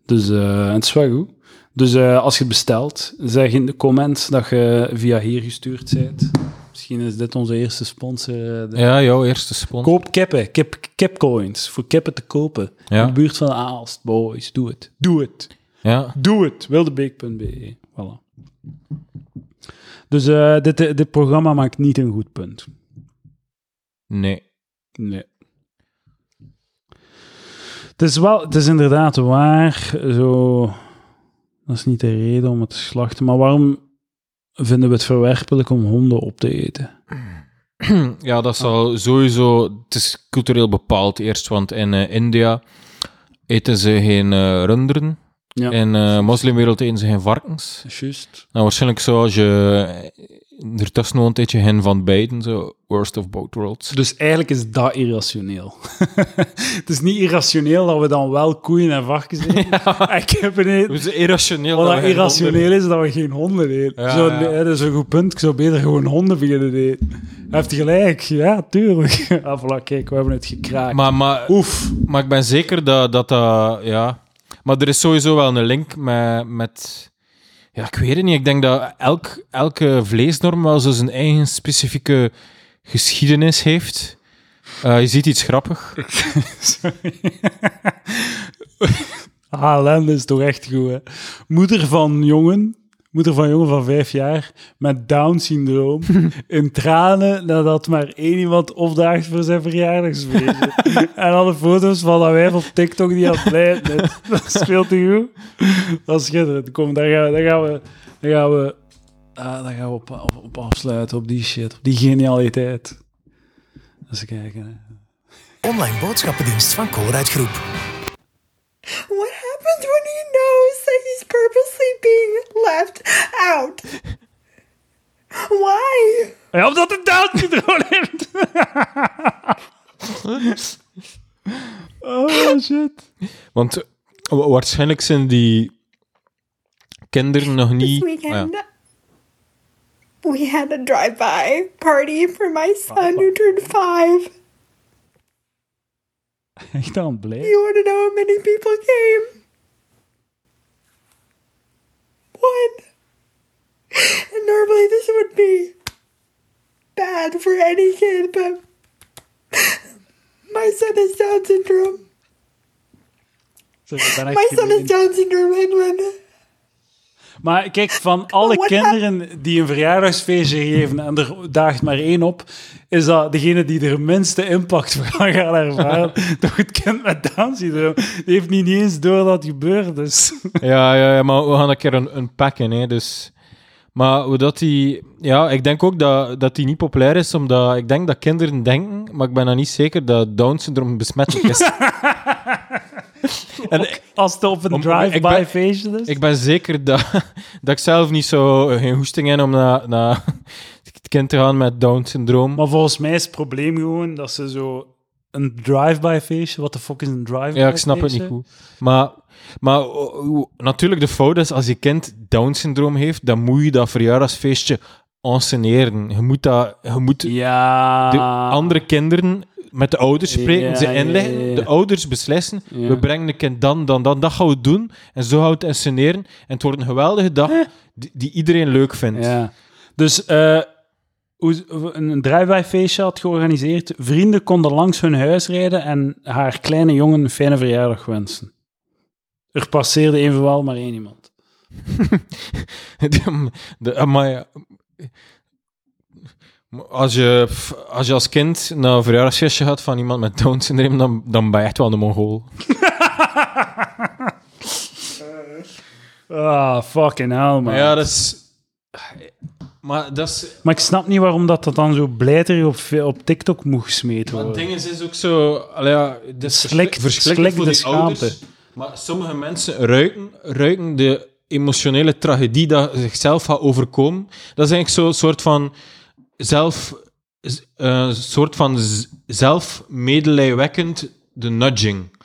Dus eh, het is wel goed. Dus eh, als je het bestelt, zeg in de comment dat je via hier gestuurd bent. Misschien is dit onze eerste sponsor. eh, de- ja, jouw eerste sponsor. Koop kippen, kip, kipcoins, voor kippen te kopen. Ja. In de buurt van Aalst, boys, doe het. Doe het. Ja. Doe het. Wildebeek.be. Voilà. Dus eh, dit, dit programma maakt niet een goed punt. Nee. Nee. Het is wel, het is inderdaad waar, zo, dat is niet de reden om het te slachten, maar waarom vinden we het verwerpelijk om honden op te eten? ja, dat zal sowieso... Het is cultureel bepaald eerst, want in eh, India eten ze geen eh, runderen. Ja. In de moslimwereld eten ze geen varkens. Juist. Nou, waarschijnlijk zoals je eh, ertussen woont, eet je hen van beiden. Zo, worst of both worlds. Dus eigenlijk is dat irrationeel. [laughs] het is niet irrationeel dat we dan wel koeien en varkens eten. [laughs] Ik heb een... Het is irrationeel. Wat dat irrationeel is, dat we geen honden eten. Ja, zo, ja. dat is een goed punt. Ik zou beter gewoon honden beginnen eten. Hij heeft gelijk. Ja, tuurlijk. [laughs] ah, voilà, kijk, we hebben het gekraakt. Maar, maar, Oef. maar ik ben zeker dat dat... dat, ja. Maar er is sowieso wel een link met... met ja, ik weet het niet. Ik denk dat elk, elke vleesnorm wel zo zijn eigen specifieke geschiedenis heeft. Eh, je ziet iets grappig. [laughs] Sorry. HLN is toch echt goed, hè? Moeder van jongen, moeder van jongen van vijf jaar, met Down-syndroom, [laughs] in tranen nadat maar één iemand opdaagt voor zijn verjaardagsfeestje. [laughs] en alle foto's van dat wijf op TikTok die leiden is. [laughs] Dat speelt te goed. Dat is schitterend. Kom, daar gaan we... Daar gaan we, daar gaan we ah, daar gaan we op, op, op afsluiten, op die shit, op die genialiteit. Eens kijken, hè. Online boodschappendienst van Colruyt Groep. What happens when he knows that he's purposely being left out? Why? Ja, omdat het Down-syndroom heeft. oh, shit. Want wa- waarschijnlijk zijn die kinderen nog This niet... Ah, weekend, ja. we had a drive-by party for my son who turned five. Echt aan blij. You want to know how many people came? One. And normally this would be bad for any kid, but my son has Down syndrome. Sorry, ik ben echt My son has. Down syndrome, Edwin. Maar kijk, van alle what kinderen die een verjaardagsfeestje geven en er daagt maar één op, is dat degene die er minste impact [laughs] van gaat ervaren. [laughs] Toch het kind met Down-syndroom. Die heeft niet eens door dat het gebeurd is. Ja, ja, ja, maar we gaan een keer een, een pakken, hè, dus... Maar hoe dat die... Ja, ik denk ook dat, dat die niet populair is, omdat ik denk dat kinderen denken, maar ik ben dan niet zeker dat Down-syndroom besmettelijk is. [laughs] en Als het op een drive-by feestje is. ik ben zeker dat, [laughs] dat ik zelf niet zo geen hoesting heb om naar, naar [laughs] het kind te gaan met Down-syndroom. Maar volgens mij is het probleem gewoon dat ze zo een drive-by feestje. Wat de fuck is een drive-by Ja, ik snap het niet goed. Maar, maar natuurlijk, de fout is, als je kind Down-syndroom heeft, dan moet je dat verjaardagsfeestje enceneren. Je moet, dat, je moet Ja. de andere kinderen met de ouders spreken, Ja, ze inleggen, ja, de ouders beslissen, we brengen de kind dan, dan, dan, dat gaan we doen, en zo gaan we het insceneren, en het wordt een geweldige dag die, die iedereen leuk vindt. Ja. Dus eh, een drive-by feestje had georganiseerd. Vrienden konden langs hun huis rijden en haar kleine jongen een fijne verjaardag wensen. Er passeerde evenwel maar één iemand. [laughs] de, de, amai, als, je, als je als kind naar een verjaardagsfeestje gaat van iemand met Down-syndroom, dan, dan ben je echt wel een mongool. [laughs] Ah, fucking hell, man. Maar ja, dat is... Maar dat is... Maar ik snap niet waarom dat, dat dan zo blijter op, op TikTok moet gesmeten Maar het worden. ding is, is ook zo... Allee, ja, het verschrik- verschrikkelijk voor de die ouders. schaamte. Maar sommige mensen ruiken, ruiken de emotionele tragedie dat zichzelf gaat overkomen. Dat is eigenlijk zo'n soort van zelf... z- eh, soort van zelfmedelijwekkend de nudging.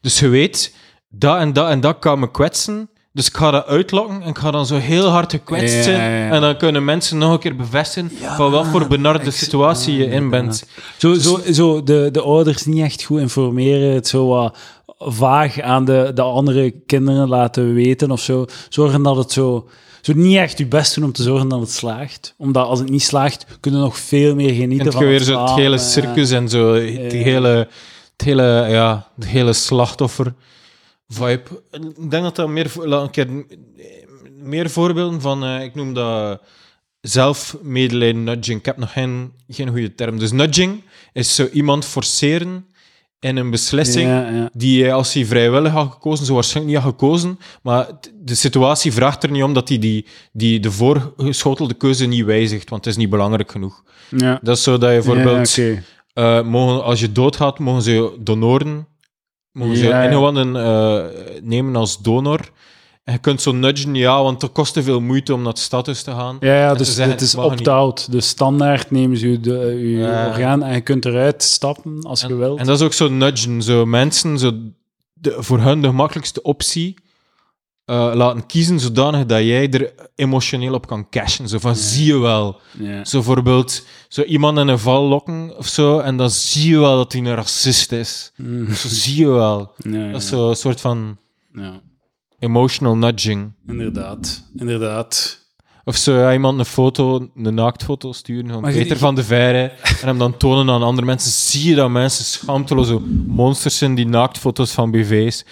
Dus je weet, dat en dat en dat kan me kwetsen. Dus ik ga dat uitlokken en ik ga dan zo heel hard gekwetst Ja, zijn. ja, ja. En dan kunnen mensen nog een keer bevestigen van wat voor benarde situatie je in bent. Zo, zo, zo de, de ouders niet echt goed informeren, het zo wat vaag aan de, de andere kinderen laten weten of zo. Zorgen dat het zo, zo niet echt je best doen om te zorgen dat het slaagt. Omdat als het niet slaagt, kunnen we nog veel meer genieten En van het, weer het zo het hele circus en zo, het Ja. hele, het hele, ja, het hele slachtoffer vibe. Ik denk dat dat meer, laat een keer meer voorbeelden van, eh, ik noem dat zelfmedelijden nudging. Ik heb nog geen, geen goede term. Dus nudging is zo iemand forceren in een beslissing Ja, ja. die hij, als hij vrijwillig had gekozen, zo waarschijnlijk niet had gekozen. Maar de situatie vraagt er niet om dat hij die, die, de voorgeschotelde keuze niet wijzigt, want het is niet belangrijk genoeg. Ja. Dat is zo dat je bijvoorbeeld, Ja, eh, mogen, als je doodgaat, mogen ze je donoren, mogen ze je Ja, ingewanden eh, nemen als donor. En je kunt zo nudgen, ja, want het kost te veel moeite om naar het status te gaan. Ja, ja En dus zeggen, het is opt-out. Dus standaard nemen ze je, de, je Ja. orgaan en je kunt eruit stappen als je wilt. En dat is ook zo nudgen. Zo mensen, zo de, voor hun de gemakkelijkste optie eh, laten kiezen, zodanig dat jij er emotioneel op kan cashen. Zo van, zie je wel. ja. Zo bijvoorbeeld, zo iemand in een val lokken of zo, en dan zie je wel dat hij een racist is. Zo zie je wel. Mm. Ja, Dat is zo een soort van ja. emotional nudging. Inderdaad, inderdaad. Of zo iemand een foto, een naaktfoto sturen van Peter van de Veire en hem dan tonen aan andere mensen. Zie je dat mensen schaamteloze monsters zijn die naaktfoto's van BV's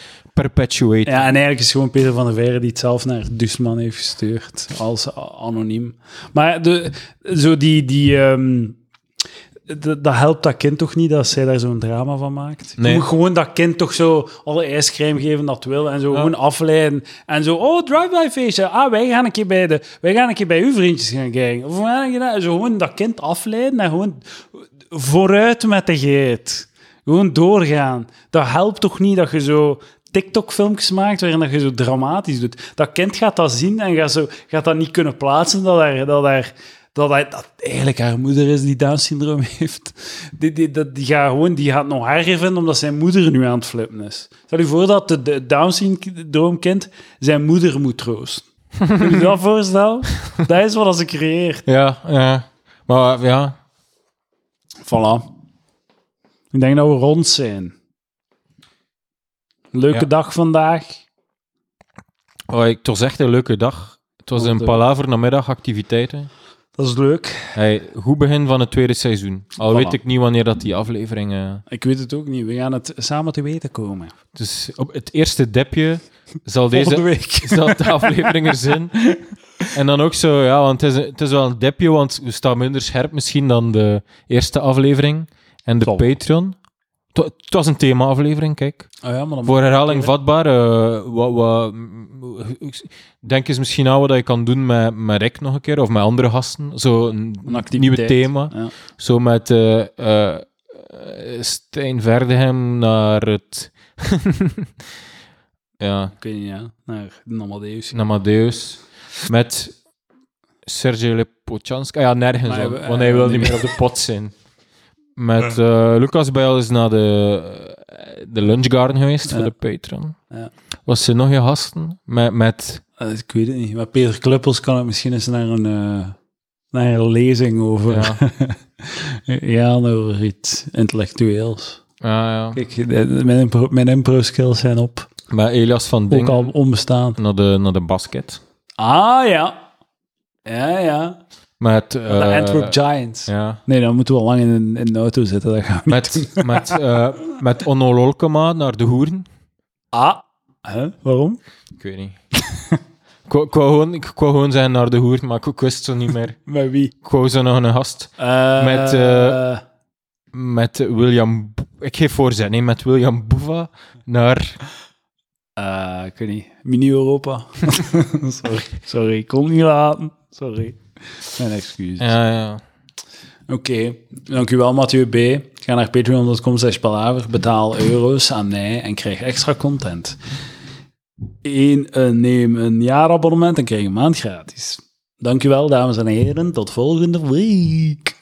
perpetuate. Ja, en eigenlijk is het gewoon Peter van der Veire die het zelf naar Dusman heeft gestuurd, als anoniem. Maar de, zo die... die ehm, dat helpt dat kind toch niet, dat zij daar zo'n drama van maakt? Je Nee. moet gewoon dat kind toch zo alle ijscrème geven dat wil en zo gewoon afleiden. En zo, oh, drive-by feestje. Ah, wij gaan een keer bij, de, wij gaan een keer bij uw vriendjes gaan kijken. Of we gaan een zo gewoon dat kind afleiden en gewoon vooruit met de geit. Gewoon doorgaan. Dat helpt toch niet dat je zo TikTok-filmpjes maakt waarin dat je zo dramatisch doet. Dat kind gaat dat zien en gaat, zo, gaat dat niet kunnen plaatsen dat er, dat dat, hij, dat eigenlijk haar moeder is die Down-syndroom [laughs] heeft. Die, die, dat, die, gaat gewoon, die gaat nog erger vinden omdat zijn moeder nu aan het flippen is. Stel je voor dat de, Down-syndroom-kind zijn moeder moet troosten. Kun je je dat voorstellen? [laughs] Dat is wat ze creëert. Ja, ja. Maar ja, Voilà. Ik denk dat we rond zijn. Leuke Ja. dag vandaag. oh, ik, het was echt een leuke dag. Het was een eh, palaver namiddag activiteiten. Dat is leuk. Hey, goed begin van het tweede seizoen. Al Voilà. weet ik niet wanneer dat die aflevering... eh, Ik weet het ook niet. We gaan het samen te weten komen. dus op het eerste depje zal Volgende deze week. [laughs] zal de aflevering er zijn. En dan ook zo, ja, want het is, het is wel een depje, want we staan minder scherp misschien dan de eerste aflevering. En de. Patreon. Het wa- Het was een thema-aflevering, kijk. Oh ja, maar dan Voor herhaling vatbaar. eh, wat, denk eens misschien aan wat je kan doen met, met Rick nog een keer, of met andere gasten. Zo een, nieuwe thema. Ja. Zo met eh, Stijn Verdehem naar het... [laughs] ja, Ik weet niet, ja. Naar de Amadeus. naar Amadeus. Met Sergej Lepochansk. Ah ja, nergens, want hij wil niet meer op de pot zijn. Met eh, Lucas Bijl is naar de, de Lunchgarden geweest voor de Patreon. Ja. Was er nog je gasten? Met, met Eh, ik weet het niet. Maar Peter Kluppels kan het misschien eens naar een, eh, naar een lezing over. Ja. [laughs] Ja, over iets intellectueels. ja, ja. Kijk, de- de- mijn, impro, mijn impro-skills zijn op. met Elias van Ook Ding al onbestaand. naar de, naar de basket. Ah, ja. Ja, ja. Met, De eh, Antwerp Giants. ja. Nee, dan moeten we al lang in, in de auto zitten. Dat gaan we niet Met, [laughs] met, eh, met Onno Lolkema naar de Hoeren. Ah. Huh? Waarom? Ik weet niet. ik, wou, ik, wou gewoon, ik wou gewoon zijn naar de Hoeren, maar ik, wist zo niet meer. [laughs] Met wie? Ik wou zo nog een gast. Eh, Met, Met William... Ik geef voorzet, nee, met William Boeva naar... ik weet niet. Mini-Europa. [laughs] sorry. Sorry, ik kon niet laten. Sorry. [laughs] Mijn excuses. Ja, ja. Oké, dankjewel Mathieu B. Ga naar patreon.com slash palaver, betaal euro's aan mij en krijg extra content. Eén, eh, neem een jaarabonnement en krijg een maand gratis. Dankjewel dames en heren, tot volgende week.